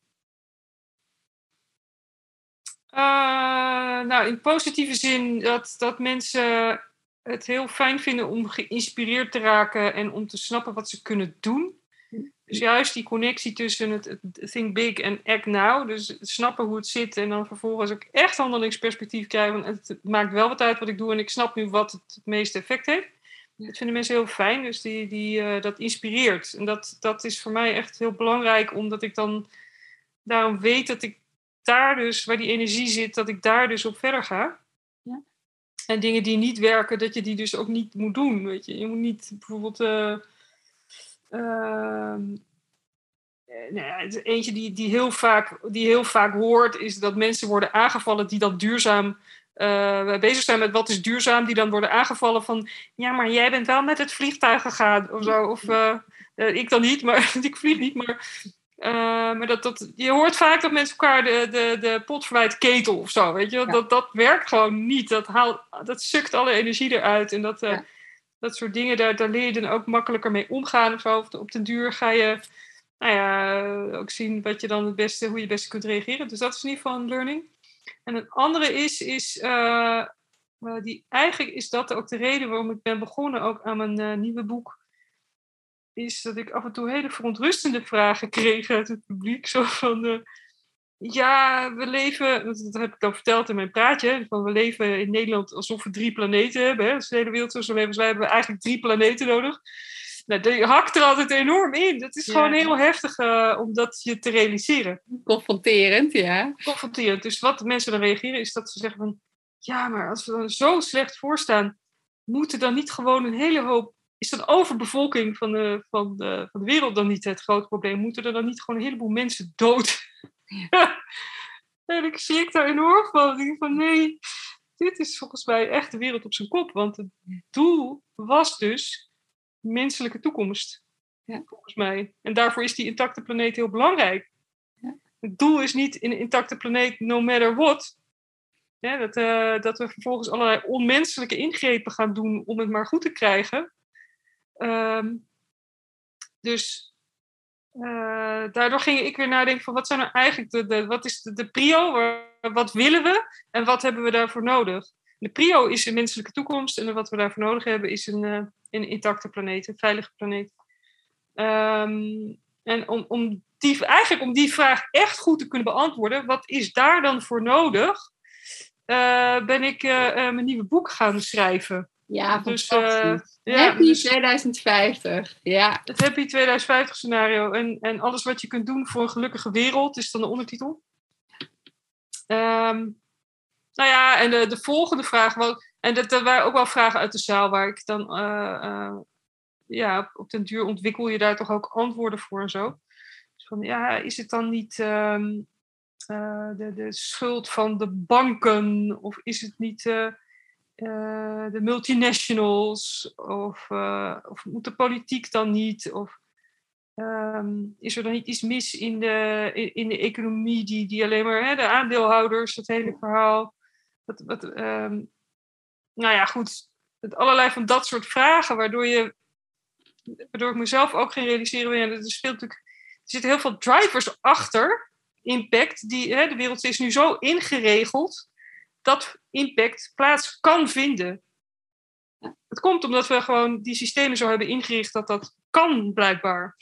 Speaker 2: Uh, nou, in positieve zin dat, dat mensen het heel fijn vinden om geïnspireerd te raken en om te snappen wat ze kunnen doen. Dus juist die connectie tussen het, het think big en act now. Dus snappen hoe het zit en dan vervolgens ook echt handelingsperspectief krijgen. Want het maakt wel wat uit wat ik doe en ik snap nu wat het, het meeste effect heeft. Dat vinden mensen heel fijn, dus die, die, uh, dat inspireert. En dat, dat is voor mij echt heel belangrijk, omdat ik dan daarom weet dat ik daar dus, waar die energie zit, dat ik daar dus op verder ga.
Speaker 1: Ja.
Speaker 2: En dingen die niet werken, dat je die dus ook niet moet doen. Weet je, je moet niet bijvoorbeeld. Uh, uh, nou ja, eentje die, die, heel vaak, die heel vaak hoort, is dat mensen worden aangevallen die dan duurzaam uh, bezig zijn met wat is duurzaam, die dan worden aangevallen van ja, maar jij bent wel met het vliegtuig gegaan of zo. Of uh, ik dan niet, maar ik vlieg niet, maar Uh, maar dat, dat, je hoort vaak dat mensen elkaar de, de, de pot verwijt ketel of zo, weet je. Ja. Dat, dat werkt gewoon niet. Dat, haalt, dat sukt alle energie eruit. En dat, uh, ja. dat soort dingen, daar, daar leer je dan ook makkelijker mee omgaan of zo. Of op den duur ga je nou ja, ook zien wat je dan het beste, hoe je het beste kunt reageren. Dus dat is in ieder geval een learning. En een andere is, is uh, die eigenlijk is dat ook de reden waarom ik ben begonnen ook aan mijn nieuwe boek. Is dat ik af en toe hele verontrustende vragen kreeg uit het publiek. Zo van, uh, ja, we leven, dat heb ik dan verteld in mijn praatje, van we leven in Nederland alsof we drie planeten hebben. Hè? Als de hele wereld zo leven, wij hebben eigenlijk drie planeten nodig. Nou, die hakt er altijd enorm in. Dat is ja. gewoon heel heftig uh, om dat je te realiseren.
Speaker 3: Confronterend, ja.
Speaker 2: Confronterend. Dus wat mensen dan reageren is dat ze zeggen van... Ja, maar als we er zo slecht voor staan... moeten dan niet gewoon een hele hoop... Is dan overbevolking van de, van, de, van de wereld dan niet het grote probleem? Moeten er dan niet gewoon een heleboel mensen dood? Ja. en ik schrik daar enorm van. Ik denk van nee, dit is volgens mij echt de wereld op zijn kop. Want het doel was dus menselijke toekomst. Ja. Volgens mij. En daarvoor is die intacte planeet heel belangrijk. Ja. Het doel is niet een intacte planeet no matter what. Ja, dat, uh, dat we vervolgens allerlei onmenselijke ingrepen gaan doen om het maar goed te krijgen. Um, dus uh, daardoor ging ik weer nadenken van wat zijn nou eigenlijk de, wat is de, prio, wat willen we en wat hebben we daarvoor nodig? De prio is een menselijke toekomst en wat we daarvoor nodig hebben is een, uh, een intacte planeet, een veilige planeet. Um, en om, om die, eigenlijk om die vraag echt goed te kunnen beantwoorden, wat is daar dan voor nodig, uh, ben ik mijn nieuwe boek gaan schrijven.
Speaker 3: Ja, dus, ja, Happy dus, 2050. Ja.
Speaker 2: Het Happy 2050 scenario. En, en alles wat je kunt doen voor een gelukkige wereld is dan de ondertitel. Um, nou ja, en de, de volgende vraag, wat, en dat, er waren ook wel vragen uit de zaal waar ik dan, uh, uh, ja, op, op den duur ontwikkel je daar toch ook antwoorden voor en zo. Dus van, ja, is het dan niet um, uh, de, de schuld van de banken of is het niet de multinationals of, of moet de politiek dan niet? Of, Um, is er dan niet iets mis in de, in, de economie die, die alleen maar hè, de aandeelhouders, het hele verhaal. Wat, wat, um, nou ja, goed. Het allerlei van dat soort vragen, waardoor, je, waardoor ik mezelf ook geen realiseren. Ja, er, speelt natuurlijk, er zitten heel veel drivers achter impact. Die, hè, de wereld is nu zo ingeregeld dat impact plaats kan vinden. Het komt omdat we gewoon die systemen zo hebben ingericht dat dat kan, blijkbaar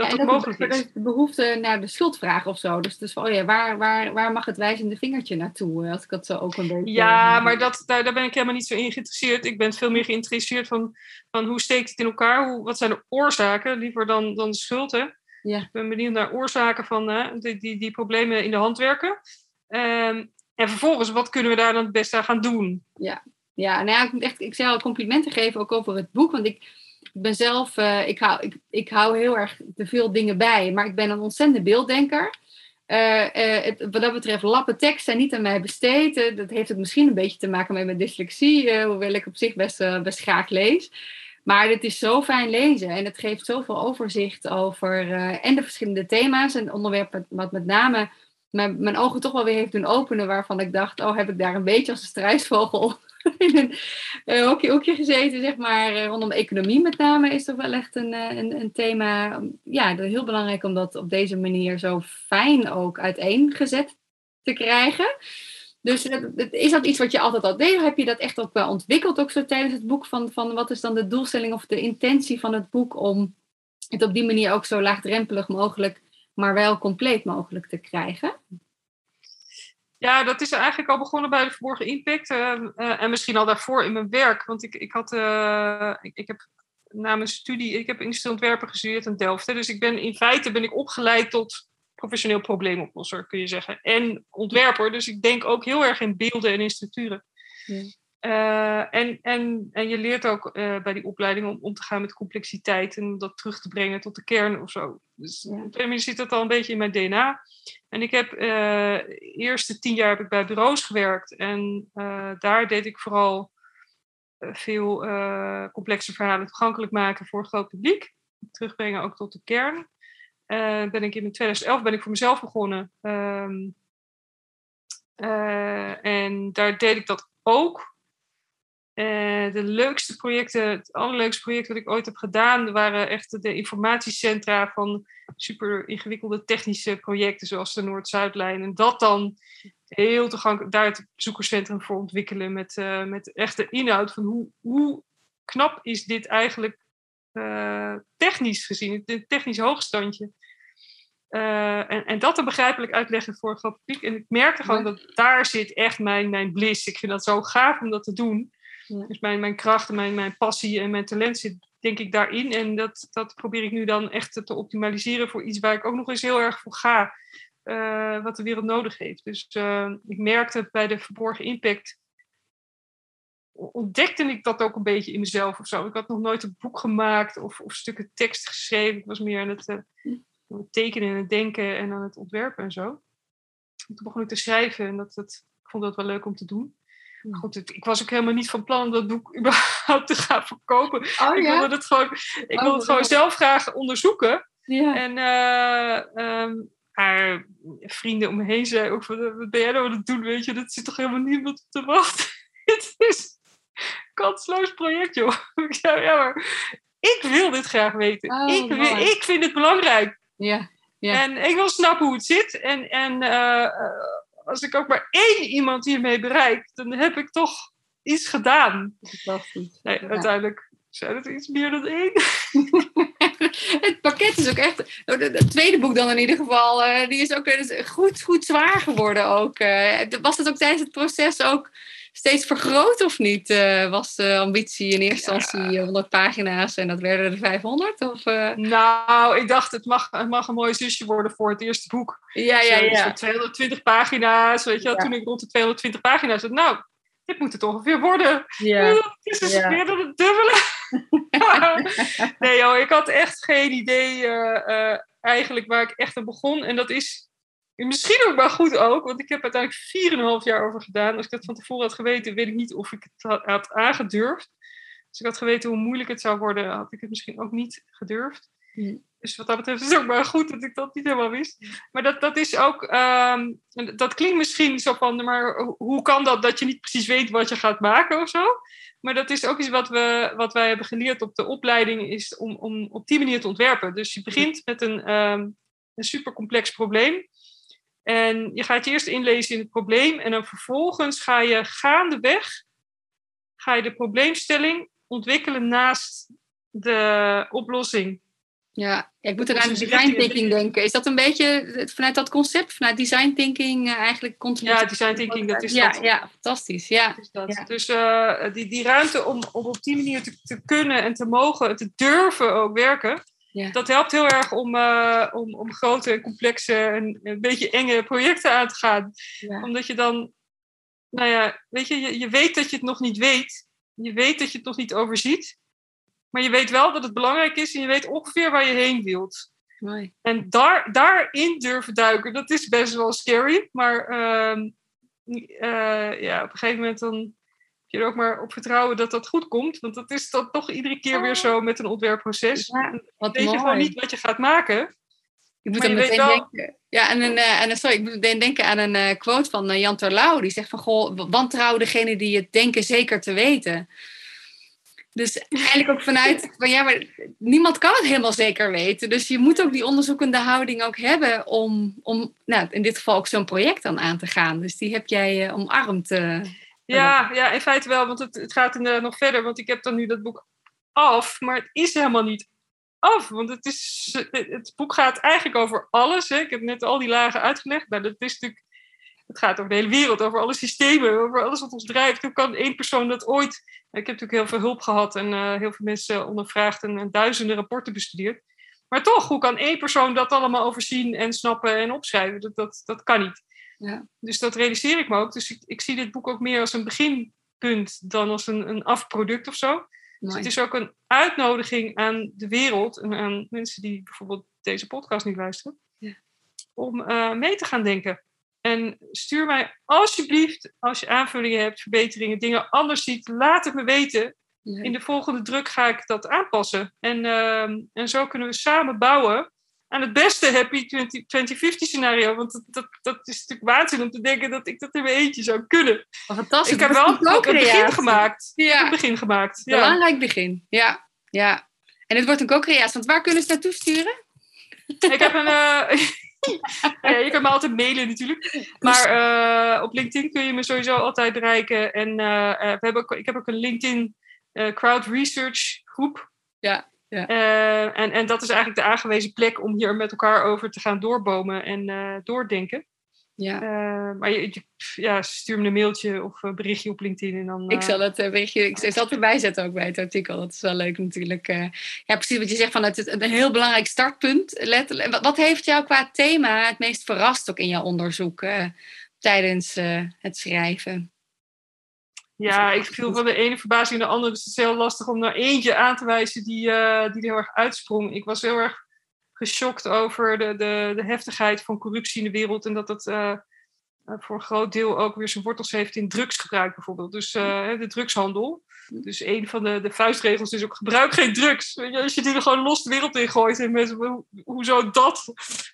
Speaker 2: dat het mogelijk is.
Speaker 3: De behoefte naar de schuldvraag of zo. Dus, dus oh ja, waar, waar, waar mag het wijzende vingertje naartoe? Als ik dat zo ook een beetje.
Speaker 2: Ja, maar dat, daar, daar ben ik helemaal niet zo in geïnteresseerd. Ik ben veel meer geïnteresseerd van, van hoe steekt het in elkaar? Hoe, wat zijn de oorzaken? Liever dan, dan de schuld. Hè? Ja. Ik ben benieuwd naar oorzaken van hè, die, die, die problemen in de hand werken. Um, en vervolgens, wat kunnen we daar dan het beste aan gaan doen?
Speaker 3: Ja, ja nou ja, ik moet echt ik zou complimenten geven ook over het boek. Want ik ben zelf, uh, ik, hou, ik, ik hou heel erg te veel dingen bij, maar ik ben een ontzettende beelddenker. Uh, het, wat dat betreft, lappen tekst zijn niet aan mij besteed. dat heeft het misschien een beetje te maken met mijn dyslexie, hoewel ik op zich best, best graag lees. Maar het is zo fijn lezen en het geeft zoveel overzicht over en de verschillende thema's en onderwerpen wat met name mijn, mijn ogen toch wel weer heeft doen openen, waarvan ik dacht, oh, heb ik daar een beetje als een struisvogel in een hokje gezeten, zeg maar. Uh, rondom economie met name is toch wel echt een, uh, een, een, thema. Ja, heel belangrijk om dat op deze manier zo fijn ook uiteengezet te krijgen. Dus is dat iets wat je altijd al deed? Heb je dat echt ook wel ontwikkeld, ook zo tijdens het boek? Van, van wat is dan de doelstelling of de intentie van het boek om het op die manier ook zo laagdrempelig mogelijk, maar wel compleet mogelijk te krijgen?
Speaker 2: Ja, dat is eigenlijk al begonnen bij de verborgen impact. Uh, uh, en misschien al daarvoor in mijn werk. Want ik, ik had. Uh, ik, ik, heb na mijn studie. Ik heb industrieel ontwerpen gestudeerd in Delft. Hè, dus ik ben in feite ben ik opgeleid tot professioneel probleemoplosser, kun je zeggen. En ontwerper. Dus ik denk ook heel erg in beelden en in structuren. Ja. Uh, en, en, en je leert ook uh, bij die opleiding om om te gaan met complexiteit en dat terug te brengen tot de kern of zo. Dus ja. op een zit dat al een beetje in mijn DNA. En ik heb uh, de eerste tien jaar heb ik bij bureaus gewerkt en daar deed ik vooral veel complexe verhalen toegankelijk maken voor groot publiek. Terugbrengen ook tot de kern. ben ik in 2011 ben ik voor mezelf begonnen. Ehm, en daar deed ik dat ook. Uh, de leukste projecten, het allerleukste project dat ik ooit heb gedaan, waren echt de informatiecentra van super ingewikkelde technische projecten, zoals de Noord-Zuidlijn. En dat dan heel toegankelijk, daar het bezoekerscentrum voor ontwikkelen met, uh, met echte inhoud van hoe, hoe knap is dit eigenlijk uh, technisch gezien, het technisch hoogstandje. en, en dat dan begrijpelijk uitleggen voor een groot publiek. En ik merkte gewoon dat daar zit echt mijn, mijn bliss. Ik vind dat zo gaaf om dat te doen. Dus mijn, mijn kracht en mijn, mijn passie en mijn talent zit denk ik daarin. En dat, dat probeer ik nu dan echt te optimaliseren voor iets waar ik ook nog eens heel erg voor ga. Uh, wat de wereld nodig heeft. Dus uh, ik merkte bij de verborgen impact. Ontdekte ik dat ook een beetje in mezelf of zo. Ik had nog nooit een boek gemaakt of, of stukken tekst geschreven. Ik was meer aan het, uh, tekenen en het denken en aan het ontwerpen en zo. toen begon ik te schrijven en dat, dat, ik vond dat wel leuk om te doen. Goed, ik was ook helemaal niet van plan om dat boek überhaupt te gaan verkopen.
Speaker 3: Oh,
Speaker 2: ik wilde het gewoon, ik wilde het oh, gewoon zelf graag onderzoeken.
Speaker 3: Ja.
Speaker 2: En uh, um, haar vrienden om me heen zeiden ook van, wat ben jij nou aan het doen, weet je? Dat zit toch helemaal niemand op te wachten? het is een kansloos project, joh. ja, ja, maar ik wil dit graag weten.
Speaker 3: Oh,
Speaker 2: ik, wil, ik vind het belangrijk.
Speaker 3: Ja, ja.
Speaker 2: En ik wil snappen hoe het zit. En, en uh, als ik ook maar één iemand hiermee bereik, dan heb ik toch iets gedaan.
Speaker 3: Fantastisch.
Speaker 2: Nee, uiteindelijk zijn het iets meer dan één.
Speaker 3: het pakket is ook echt. Oh, het tweede boek dan in ieder geval, uh, die is ook goed, goed zwaar geworden ook. Uh, was dat ook tijdens het proces ook steeds vergroot of niet? Uh, was de ambitie in eerste instantie 100 pagina's en dat werden er 500? Of,
Speaker 2: Nou, ik dacht het mag, het mag een mooi zusje worden voor het eerste boek.
Speaker 3: Ja, ja, ja.
Speaker 2: Dus 220 pagina's, weet je wel. Toen ik rond de 220 pagina's had, nou, dit moet het ongeveer worden.
Speaker 3: Ja.
Speaker 2: Het is dus ja. meer dan het dubbele. nee joh, ik had echt geen idee uh, eigenlijk waar ik echt aan begon. En dat is misschien ook maar goed ook, want ik heb uiteindelijk 4,5 jaar over gedaan. Als ik dat van tevoren had geweten, weet ik niet of ik het had, aangedurfd. Als ik had geweten hoe moeilijk het zou worden, had ik het misschien ook niet gedurfd.
Speaker 3: Mm.
Speaker 2: Dus wat dat betreft is het ook maar goed dat ik dat niet helemaal wist. Maar dat, dat is ook, um, dat klinkt misschien zo van, maar hoe kan dat dat je niet precies weet wat je gaat maken of zo? Maar dat is ook iets wat, we, wat wij hebben geleerd op de opleiding, is om, om op die manier te ontwerpen. Dus je begint met een, um, een super complex probleem. En je gaat je eerst inlezen in het probleem en dan vervolgens ga je gaandeweg ga je de probleemstelling ontwikkelen naast de oplossing.
Speaker 3: Ja, ik moet er aan design thinking denken. Is dat een beetje vanuit dat concept, vanuit design thinking uh, eigenlijk continu?
Speaker 2: Ja, design thinking, dat is
Speaker 3: ja,
Speaker 2: dat.
Speaker 3: Ja, fantastisch. Ja.
Speaker 2: Dat.
Speaker 3: ja.
Speaker 2: Dus uh, die, die ruimte om, om op die manier te, te kunnen en te mogen, te durven ook werken,
Speaker 3: ja.
Speaker 2: dat helpt heel erg om, uh, om, om grote, complexe en een beetje enge projecten aan te gaan.
Speaker 3: Ja.
Speaker 2: Omdat je dan, nou ja, weet je, je, je weet dat je het nog niet weet. Je weet dat je het nog niet overziet. Maar je weet wel dat het belangrijk is en je weet ongeveer waar je heen wilt.
Speaker 3: Mooi.
Speaker 2: En daar, daarin durven duiken, dat is best wel scary. Maar uh, uh, ja, op een gegeven moment dan je er ook maar op vertrouwen dat dat goed komt. Want dat is dan toch iedere keer weer zo met een ontwerpproces.
Speaker 3: Ja, wat
Speaker 2: weet
Speaker 3: mooi.
Speaker 2: je gewoon niet wat je gaat maken.
Speaker 3: Ik moet dan meteen
Speaker 2: wel-
Speaker 3: denken. Ja, en een, eh, en sorry, ik moet meteen denken aan een eh, quote van eh, Jan Terlouw. Die zegt van, goh, wantrouw degene die het denken zeker te weten. Dus eigenlijk ook vanuit, van ja, maar niemand kan het helemaal zeker weten. Dus je moet ook die onderzoekende houding ook hebben om, om nou, in dit geval ook zo'n project dan aan te gaan. Dus die heb jij omarmd.
Speaker 2: Ja, ja, in feite wel, want het, het gaat inderdaad nog verder. Want ik heb dan nu dat boek af, maar het is helemaal niet af. Want het, is, het boek gaat eigenlijk over alles. Hè. Ik heb net al die lagen uitgelegd. Nou, dat is natuurlijk, het gaat over de hele wereld, over alle systemen, over alles wat ons drijft. Hoe kan één persoon dat ooit... Ik heb natuurlijk heel veel hulp gehad en uh, heel veel mensen ondervraagd en, en duizenden rapporten bestudeerd. Maar toch, hoe kan één persoon dat allemaal overzien en snappen en opschrijven? Dat, dat, dat kan niet.
Speaker 3: Ja.
Speaker 2: Dus dat realiseer ik me ook. Dus ik, ik zie dit boek ook meer als een beginpunt dan als een, een afproduct of zo. Dus het is ook een uitnodiging aan de wereld en aan mensen die bijvoorbeeld deze podcast niet luisteren,
Speaker 3: Ja.
Speaker 2: om uh, mee te gaan denken. En stuur mij alsjeblieft, als je aanvullingen hebt, verbeteringen, dingen anders ziet, laat het me weten.
Speaker 3: Ja.
Speaker 2: In de volgende druk ga ik dat aanpassen. En, uh, en zo kunnen we samen bouwen aan het beste happy 2050 scenario. Want dat, dat, dat is natuurlijk waanzin om te denken dat ik dat in mijn eentje zou kunnen.
Speaker 3: Fantastisch.
Speaker 2: Ik heb wel een begin gemaakt.
Speaker 3: Ja.
Speaker 2: Een begin gemaakt. Ja.
Speaker 3: Belangrijk begin. Ja, ja. En het wordt een co-creatie. Want waar kunnen ze naartoe sturen?
Speaker 2: Ik heb een... eh, ja, je kan me altijd mailen natuurlijk. Maar eh, op LinkedIn kun je me sowieso altijd bereiken. En eh, we hebben ik heb ook een LinkedIn Crowd Research groep.
Speaker 3: Ja, ja.
Speaker 2: Eh, en, en dat is eigenlijk de aangewezen plek om hier met elkaar over te gaan doorbomen en eh, doordenken.
Speaker 3: Ja.
Speaker 2: Eh, maar je, je- ja, stuur me een mailtje of een berichtje op LinkedIn. En dan,
Speaker 3: Ik zal het eh, berichtje, ik zal het erbij zetten ook bij het artikel. Dat is wel leuk natuurlijk. ja, precies wat je zegt van het is een heel belangrijk startpunt. Letterlijk. Wat, wat heeft jou qua thema het meest verrast ook in jouw onderzoek tijdens het schrijven?
Speaker 2: Ja, ik viel van de ene verbazing naar de andere. Dus het is heel lastig om er eentje aan te wijzen die, eh, die er heel erg uitsprong. Ik was heel erg geschokt over de, de, de heftigheid van corruptie in de wereld. En dat dat eh, eh, voor een groot deel ook weer zijn wortels heeft in drugsgebruik bijvoorbeeld. Dus de drugshandel. Dus een van de, de vuistregels is ook gebruik geen drugs. Als je die er gewoon los de wereld in gooit. En mensen, ho- hoezo dat?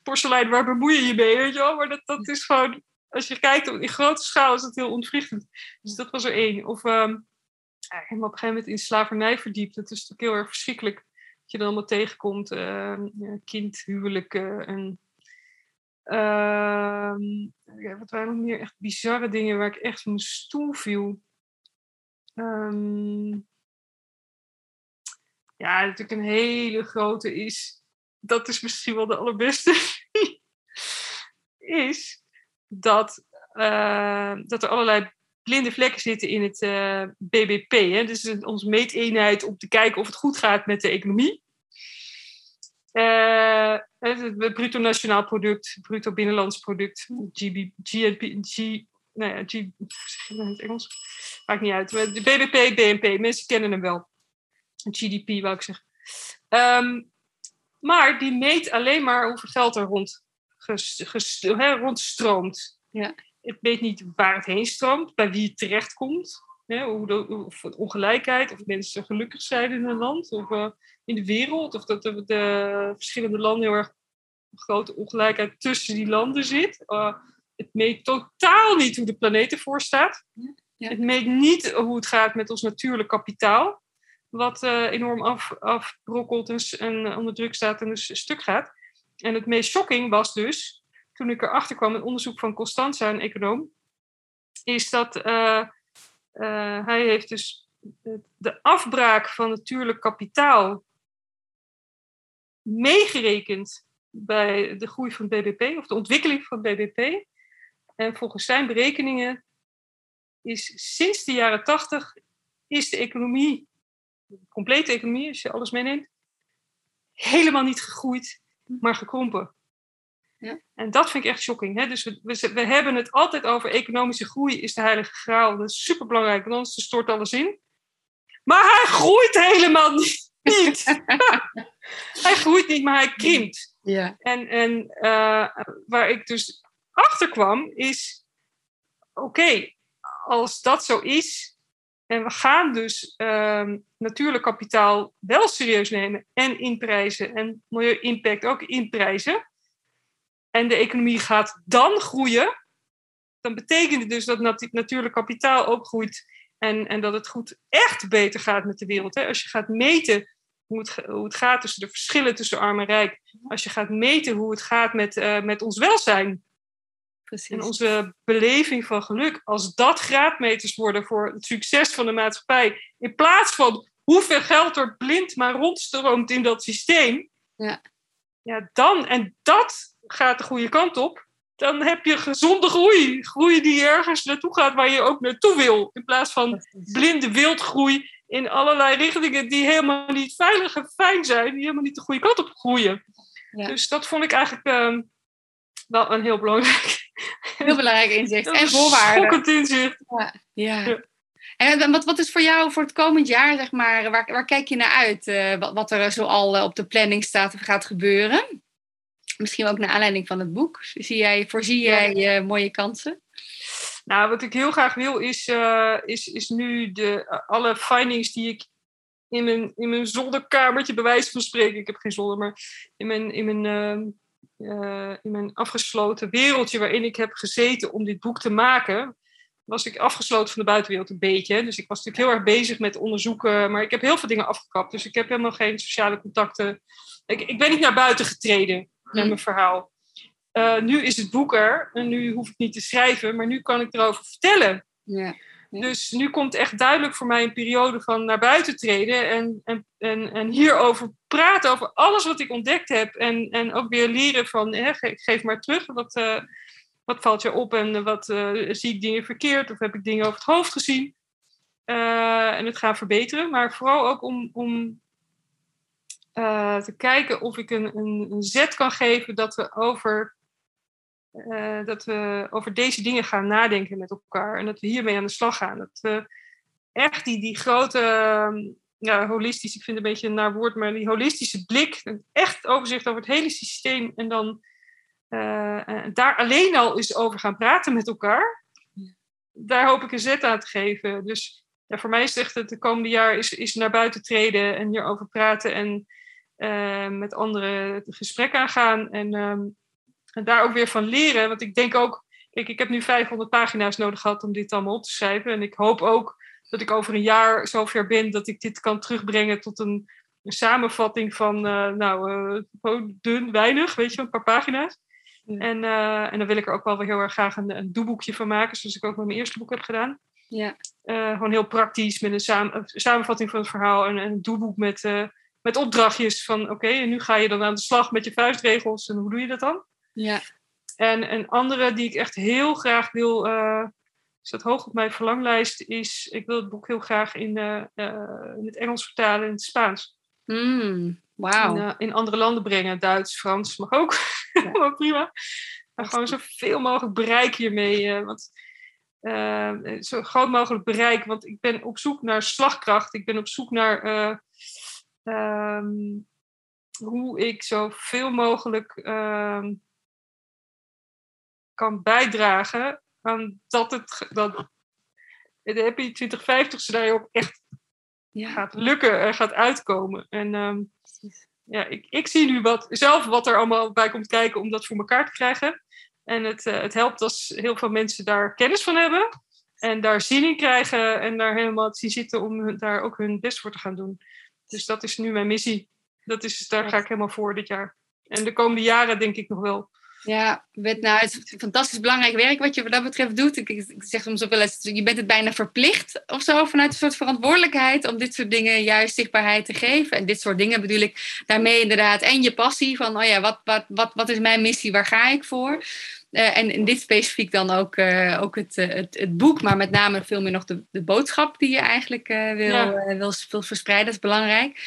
Speaker 2: Porselein, waar bemoei je je mee? Weet je wel? Maar dat, dat is gewoon als je kijkt op in grote schaal is dat heel ontwrichtend. Dus dat was er één. Of ehm, helemaal op een gegeven moment in slavernij verdiept. Dat is natuurlijk heel erg verschrikkelijk. Dat je dan allemaal tegenkomt. ehm ja, kindhuwelijken en... ehm, wat waren nog meer echt bizarre dingen waar ik echt van mijn stoel viel? Ehm, ja, natuurlijk een hele grote is... Dat is misschien wel de allerbeste. is dat, eh, dat er allerlei blinde vlekken zitten in het eh, BBP. Hè? Dus onze meeteenheid om te kijken of het goed gaat met de economie. Eh, het, bruto nationaal product, bruto binnenlands product, GB, GNP, G, nou ja, G, in het Engels? Maakt niet uit. Maar De BBP, BNP, mensen kennen hem wel. GDP, wou ik zeggen. Ehm, maar die meet alleen maar hoeveel geld er rond ges- ges- hè, rondstroomt.
Speaker 3: Ja.
Speaker 2: Het weet niet waar het heen stroomt, bij wie het terechtkomt. Hè, hoe de, of ongelijkheid, of mensen gelukkig zijn in een land of eh, in de wereld. Of dat de, de verschillende landen heel erg grote ongelijkheid tussen die landen zit. Eh, het meet totaal niet hoe de planeet ervoor staat.
Speaker 3: Ja.
Speaker 2: Het meet niet hoe het gaat met ons natuurlijk kapitaal. Wat eh, enorm af, afbrokkelt en, en onder druk staat en dus stuk gaat. En het meest shocking was dus, toen ik erachter kwam, een onderzoek van Constanza, een econoom, is dat eh, eh, hij heeft dus de afbraak van natuurlijk kapitaal meegerekend bij de groei van BBP, of de ontwikkeling van BBP. En volgens zijn berekeningen is sinds de jaren tachtig is de economie, de complete economie, als je alles meeneemt, helemaal niet gegroeid, maar gekrompen.
Speaker 3: Ja.
Speaker 2: En dat vind ik echt shocking. Hè? Dus we, we, we hebben het altijd over economische groei is de heilige graal. Dat is superbelangrijk, want anders stort alles in. Maar hij groeit helemaal niet. niet. hij groeit niet, maar hij krimpt.
Speaker 3: Ja.
Speaker 2: En, en eh, waar ik dus achter kwam is: oké, als dat zo is, en we gaan dus ehm, natuurlijk kapitaal wel serieus nemen en inprijzen, en milieu-impact ook inprijzen, en de economie gaat dan groeien, dan betekent het dus dat nat- natuurlijk kapitaal ook groeit en, en dat het goed echt beter gaat met de wereld. Hè? Als je gaat meten hoe het, hoe het gaat tussen de verschillen tussen arm en rijk, als je gaat meten hoe het gaat met, eh, met ons welzijn
Speaker 3: Precies.
Speaker 2: en onze beleving van geluk, als dat graadmeters worden voor het succes van de maatschappij, in plaats van hoeveel geld er blind maar rondstroomt in dat systeem,
Speaker 3: Ja.
Speaker 2: ja, dan, en dat gaat de goede kant op, dan heb je gezonde groei. Groei die ergens naartoe gaat waar je ook naartoe wil, in plaats van blinde wildgroei in allerlei richtingen die helemaal niet veilig en fijn zijn, die helemaal niet de goede kant op groeien.
Speaker 3: Ja.
Speaker 2: Dus dat vond ik eigenlijk ehm, wel een heel belangrijk
Speaker 3: Heel belangrijk inzicht. En voorwaarden.
Speaker 2: Schokkend inzicht.
Speaker 3: Ja.
Speaker 2: Ja.
Speaker 3: En wat, wat is voor jou voor het komend jaar, zeg maar, waar, waar kijk je naar uit? eh, wat, wat er zo al eh, op de planning staat of gaat gebeuren? Misschien ook naar aanleiding van het boek. Zie jij, voorzie
Speaker 2: Ja.
Speaker 3: jij eh, mooie kansen?
Speaker 2: Nou, wat ik heel graag wil is, is, is nu de, alle findings die ik in mijn, in mijn zolderkamertje, bij wijze van spreken. Ik heb geen zolder, maar in mijn, in mijn, eh, in mijn afgesloten wereldje waarin ik heb gezeten om dit boek te maken, was ik afgesloten van de buitenwereld een beetje. Dus ik was natuurlijk heel erg bezig met onderzoeken, maar ik heb heel veel dingen afgekapt. Dus ik heb helemaal geen sociale contacten. Ik, ik ben niet naar buiten getreden met mijn verhaal. Eh, nu is het boek er en nu hoef ik niet te schrijven, maar nu kan ik erover vertellen.
Speaker 3: Ja.
Speaker 2: Dus nu komt echt duidelijk voor mij een periode van naar buiten treden en, en, en, en hierover praten, over alles wat ik ontdekt heb. En, en ook weer leren van, hè, geef maar terug, wat, eh, wat valt je op en wat uh, zie ik dingen verkeerd of heb ik dingen over het hoofd gezien. Uh, en het gaan verbeteren, maar vooral ook om, om te kijken of ik een, een zet kan geven dat we over uh, dat we over deze dingen gaan nadenken met elkaar. En dat we hiermee aan de slag gaan. Dat we echt die, die grote, uh, ja, holistisch, ik vind het een beetje een naar woord, maar die holistische blik, echt overzicht over het hele systeem. En dan uh, daar alleen al eens over gaan praten met elkaar. Daar hoop ik een zet aan te geven. Dus ja, voor mij is het echt het de komende jaar is, is naar buiten treden en hierover praten en met anderen het gesprek aangaan. En um, en daar ook weer van leren. Want ik denk ook, kijk, ik heb nu 500 pagina's nodig gehad om dit allemaal op te schrijven. En ik hoop ook dat ik over een jaar zover ben dat ik dit kan terugbrengen tot een, een samenvatting van, uh, nou, uh, dun, weinig, weet je, een paar pagina's. Ja. En, uh, en dan wil ik er ook wel weer heel erg graag een, een doeboekje van maken, zoals ik ook met mijn eerste boek heb gedaan.
Speaker 3: Ja.
Speaker 2: gewoon heel praktisch, met een, samen, een, samenvatting van het verhaal en, en een doeboek met, met opdrachtjes van, oké, okay, en nu ga je dan aan de slag met je vuistregels en hoe doe je dat dan?
Speaker 3: Ja.
Speaker 2: En een andere die ik echt heel graag wil, uh, staat hoog op mijn verlanglijst, is ik wil het boek heel graag in, uh, uh, in het Engels vertalen in het Spaans.
Speaker 3: Mm, Wauw.
Speaker 2: In, in, andere landen brengen, Duits, Frans mag ook, ja. prima. Maar gewoon zoveel mogelijk bereik hiermee. want, zo groot mogelijk bereik, want ik ben op zoek naar slagkracht. Ik ben op zoek naar um, hoe ik zoveel mogelijk ehm, kan bijdragen aan dat het dat de Happy 2050 scenario ook echt ja. gaat lukken en gaat uitkomen. En um, ja, ik, ik zie nu wat, zelf wat er allemaal bij komt kijken om dat voor elkaar te krijgen. En het, uh, het helpt als heel veel mensen daar kennis van hebben. En daar zin in krijgen en daar helemaal zien zitten om daar ook hun best voor te gaan doen. Dus dat is nu mijn missie. Dat is, daar ga ik helemaal voor dit jaar. En de komende jaren denk ik nog wel.
Speaker 3: Ja, met, nou, het is fantastisch belangrijk werk wat je wat dat betreft doet. Ik, ik zeg soms ook wel eens, je bent het bijna verplicht of zo, vanuit een soort verantwoordelijkheid om dit soort dingen juist zichtbaarheid te geven. En dit soort dingen bedoel ik daarmee inderdaad. En je passie van, oh ja, wat, wat, wat, wat is mijn missie, waar ga ik voor? Uh, en in dit specifiek dan ook, uh, ook het, uh, het, het, boek, maar met name veel meer nog de, de boodschap die je eigenlijk wil, ja. wil, wil verspreiden, dat is belangrijk.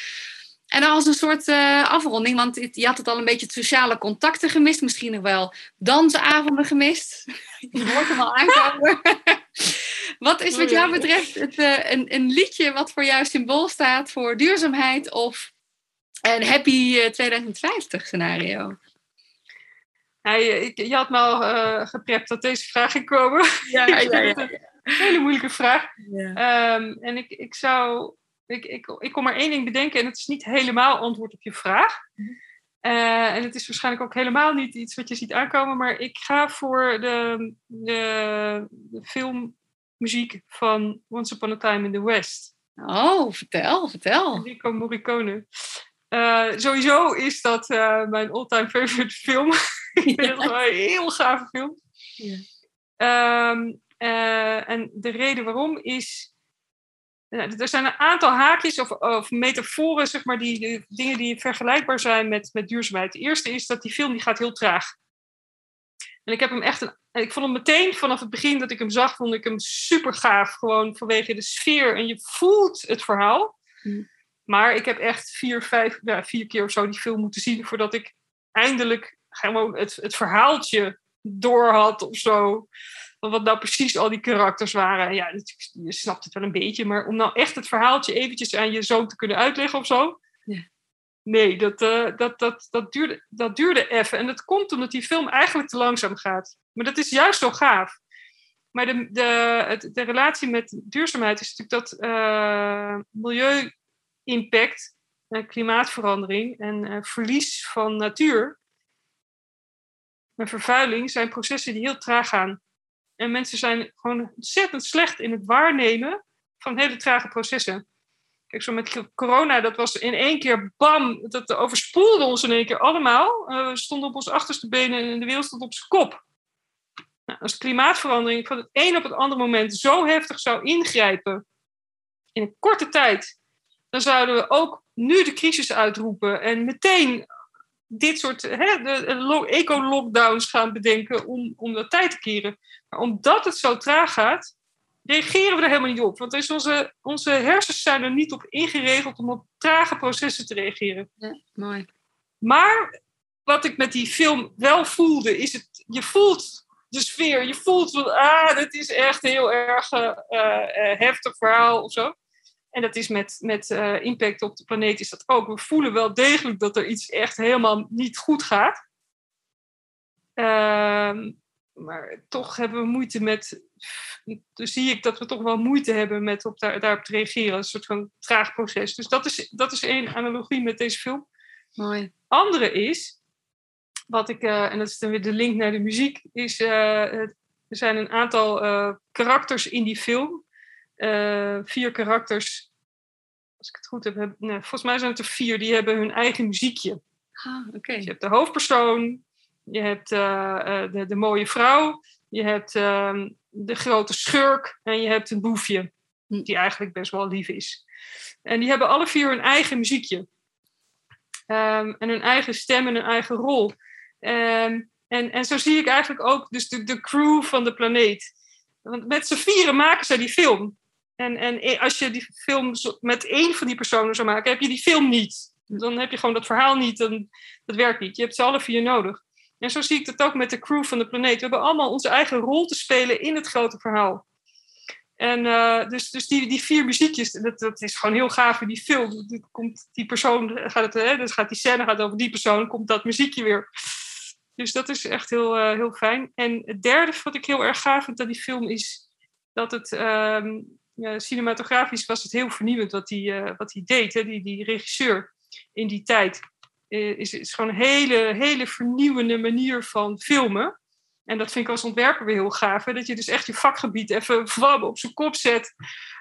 Speaker 3: En dan als een soort uh, afronding, want je had het al een beetje het sociale contacten gemist, misschien nog wel dansavonden gemist. je hoort hem al aankomen. wat is wat jou betreft het, uh, een, een, liedje wat voor jou symbool staat voor duurzaamheid of een happy uh, 2050 scenario?
Speaker 2: Ja, je, had me al geprept dat deze vraag ging komen.
Speaker 3: Ja, ja, ja, ja.
Speaker 2: Een hele moeilijke vraag. Um, en ik, ik zou ik, ik, ik kom maar één ding bedenken en het is niet helemaal antwoord op je vraag. Uh, en het is waarschijnlijk ook helemaal niet iets wat je ziet aankomen, maar ik ga voor de, de, de filmmuziek van Once Upon a Time in the West.
Speaker 3: Oh, vertel, vertel.
Speaker 2: Enrico Morricone. Uh, sowieso is dat uh, mijn all-time favorite film. ik vind ja. het een heel gave film. Ja. Um, en de reden waarom is er zijn een aantal haakjes of, of metaforen, zeg maar, die, die, dingen die vergelijkbaar zijn met, met duurzaamheid. De eerste is dat die film die gaat heel traag. En ik heb hem echt, een, ik vond hem meteen vanaf het begin dat ik hem zag, vond ik hem super gaaf. Gewoon vanwege de sfeer en je voelt het verhaal. Mm. Maar ik heb echt vier, vijf, ja, vier keer of zo die film moeten zien voordat ik eindelijk gewoon het, het verhaaltje door had of zo wat nou precies al die karakters waren. Ja, je snapt het wel een beetje, maar om nou echt het verhaaltje eventjes aan je zoon te kunnen uitleggen of zo.
Speaker 3: Ja.
Speaker 2: Nee, dat, uh, dat, dat, dat, duurde, dat duurde even. En dat komt omdat die film eigenlijk te langzaam gaat. Maar dat is juist zo gaaf. Maar de, de, het, de relatie met duurzaamheid is natuurlijk dat uh, milieu impact, klimaatverandering en verlies van natuur en vervuiling zijn processen die heel traag gaan. En mensen zijn gewoon ontzettend slecht in het waarnemen van hele trage processen. Kijk, zo met corona, dat was in één keer bam, dat overspoelde ons in één keer allemaal. Uh, we stonden op ons achterste benen en de wereld stond op zijn kop. Nou, als klimaatverandering van het een op het andere moment zo heftig zou ingrijpen, in een korte tijd, dan zouden we ook nu de crisis uitroepen en meteen dit soort eco-lockdowns gaan bedenken om, om dat tijd te keren. Maar omdat het zo traag gaat, reageren we er helemaal niet op. Want is onze, onze hersens zijn er niet op ingeregeld om op trage processen te reageren.
Speaker 3: Ja, mooi.
Speaker 2: Maar wat ik met die film wel voelde, is het, je voelt de sfeer. Je voelt van, ah, dit is echt een heel erg uh, heftig verhaal of zo. En dat is met, met uh, impact op de planeet is dat ook. We voelen wel degelijk dat er iets echt helemaal niet goed gaat. Uh, maar toch hebben we moeite met. Dus zie ik dat we toch wel moeite hebben met op daar, daarop te reageren. Een soort van traag proces. Dus dat is, dat is één analogie met deze film.
Speaker 3: Mooi.
Speaker 2: Andere is, wat ik, uh, en dat is dan weer de link naar de muziek, is uh, er zijn een aantal karakters in die film. Vier karakters, als ik het goed heb, heb nee, volgens mij zijn het er vier, die hebben hun eigen muziekje.
Speaker 3: Ah, oké.
Speaker 2: Dus je hebt de hoofdpersoon, je hebt uh, de, de, mooie vrouw, je hebt uh, de grote schurk en je hebt een boefje, hm. die eigenlijk best wel lief is. En die hebben alle vier hun eigen muziekje. Um, en hun eigen stem en hun eigen rol. Um, en, en zo zie ik eigenlijk ook dus de, de crew van de planeet. Want met z'n vieren maken zij die film. En, en als je die film met één van die personen zou maken, heb je die film niet. Dan heb je gewoon dat verhaal niet, dan, dat werkt niet. Je hebt ze alle vier nodig. En zo zie ik het ook met de crew van de planeet. We hebben allemaal onze eigen rol te spelen in het grote verhaal. En uh, dus, dus die, die vier muziekjes, dat, dat is gewoon heel gaaf in die film. Komt die persoon, gaat het, hè, dus gaat die scène gaat over die persoon, komt dat muziekje weer. Dus dat is echt heel, uh, heel fijn. En het derde wat ik heel erg gaaf vind aan die film is dat het um, ja, cinematografisch was het heel vernieuwend wat hij, uh, wat hij deed, hè, die, die regisseur in die tijd. Eh, is, is gewoon een hele, hele vernieuwende manier van filmen. En dat vind ik als ontwerper weer heel gaaf. Hè? Dat je dus echt je vakgebied even op zijn kop zet.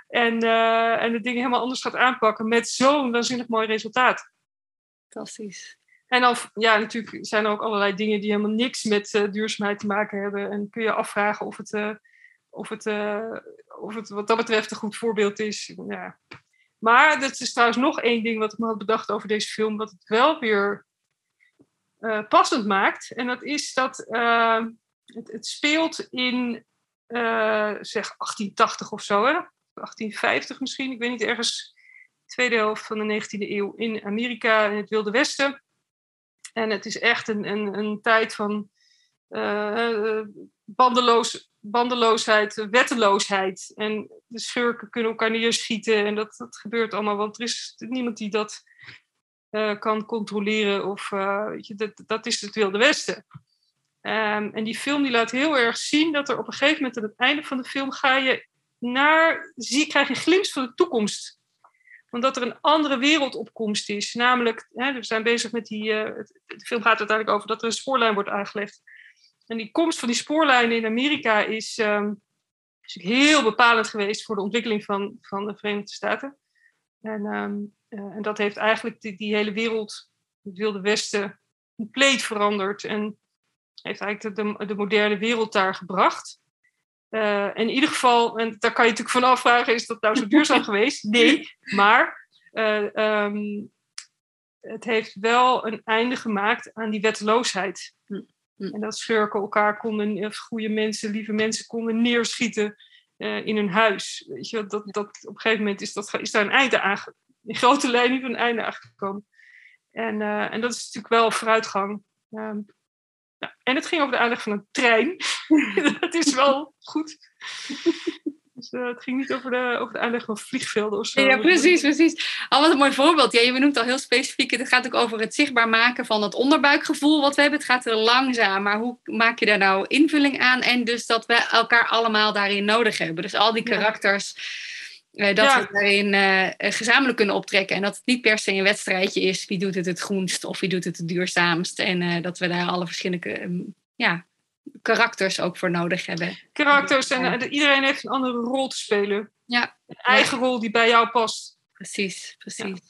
Speaker 2: En, uh, en de dingen helemaal anders gaat aanpakken. Met zo'n waanzinnig mooi resultaat.
Speaker 3: Fantastisch.
Speaker 2: En dan, ja, natuurlijk zijn er ook allerlei dingen die helemaal niks met duurzaamheid te maken hebben. En kun je afvragen of het, of, het, of het wat dat betreft een goed voorbeeld is. Ja, maar dat is trouwens nog één ding wat ik me had bedacht over deze film, wat het wel weer uh, passend maakt. En dat is dat uh, het, het, speelt in zeg 1880 of zo, hè? 1850 misschien, ik weet niet, ergens tweede helft van de 19e eeuw in Amerika, in het Wilde Westen. En het is echt een, een, een tijd van bandeloos bandeloosheid, wetteloosheid. En de schurken kunnen elkaar neerschieten. En dat, dat gebeurt allemaal, want er is niemand die dat uh, kan controleren. Of, uh, weet je, dat, dat is het Wilde Westen. Um, en die film die laat heel erg zien dat er op een gegeven moment aan het einde van de film ga je naar, zie, krijg je een glimp van de toekomst. Omdat er een andere wereldopkomst is. Namelijk, hè, we zijn bezig met die. Uh, de film gaat uiteindelijk over dat er een spoorlijn wordt aangelegd. En die komst van die spoorlijnen in Amerika is, um, is heel bepalend geweest voor de ontwikkeling van, van de Verenigde Staten. En, um, uh, en dat heeft eigenlijk die, die, hele wereld, het Wilde Westen, compleet veranderd. En heeft eigenlijk de, de moderne wereld daar gebracht. Uh, in ieder geval, en daar kan je natuurlijk van afvragen, is dat nou zo duurzaam geweest? Nee, maar uh, um, het heeft wel een einde gemaakt aan die wetteloosheid. Hm. En dat schurken elkaar konden, goede mensen, lieve mensen konden neerschieten uh, in hun huis. Weet je, dat, dat, op een gegeven moment is, dat, is daar een einde aan, in grote lijnen een einde aangekomen. En, uh, en dat is natuurlijk wel vooruitgang. Um, nou, en het ging over de aanleg van een trein. dat is wel goed. Dus uh, het ging niet over de, over de aanleg van vliegvelden of zo.
Speaker 3: Ja, precies, precies. Al wat een mooi voorbeeld. Ja, je benoemt al heel specifiek. Het gaat ook over het zichtbaar maken van het onderbuikgevoel wat we hebben. Het gaat er langzaam, maar hoe maak je daar nou invulling aan? En dus dat we elkaar allemaal daarin nodig hebben. Dus al die karakters. dat
Speaker 2: Ja.
Speaker 3: we daarin eh, gezamenlijk kunnen optrekken. En dat het niet per se een wedstrijdje is. Wie doet het het groenst of wie doet het het duurzaamst. En eh, dat we daar alle verschillende ja, karakters ook voor nodig hebben.
Speaker 2: Karakters en eh, iedereen heeft een andere rol te spelen.
Speaker 3: Ja,
Speaker 2: Een eigen rol die bij jou past.
Speaker 3: precies. precies.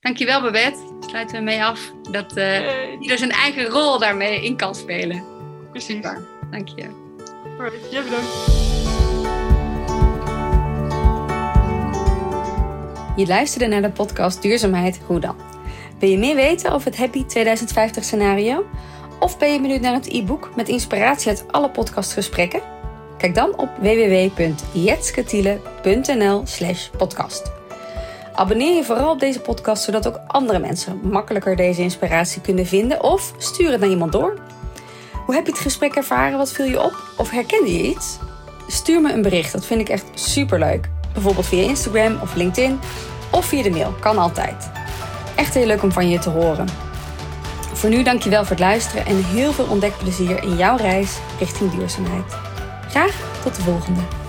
Speaker 3: Dankjewel Babette. Sluiten we mee af. Dat eh
Speaker 2: Eh,
Speaker 3: ieder zijn eigen rol daarmee in kan spelen.
Speaker 2: precies.
Speaker 3: Super. Dank je.
Speaker 2: Alright, jij bedankt.
Speaker 1: Je luisterde naar de podcast Duurzaamheid Hoe dan? Wil je meer weten over het Happy 2050 scenario? Of ben je benieuwd naar het e-book met inspiratie uit alle podcastgesprekken? Kijk dan op www.jetsketiele.nl slash podcast. Abonneer je vooral op deze podcast, zodat ook andere mensen makkelijker deze inspiratie kunnen vinden of stuur het naar iemand door. Hoe heb je het gesprek ervaren? Wat viel je op? Of herkende je iets? Stuur me een bericht, dat vind ik echt superleuk. Bijvoorbeeld via Instagram of LinkedIn of via de mail, kan altijd. Echt heel leuk om van je te horen. Voor nu dankjewel voor het luisteren en heel veel ontdekplezier in jouw reis richting duurzaamheid. Graag tot de volgende.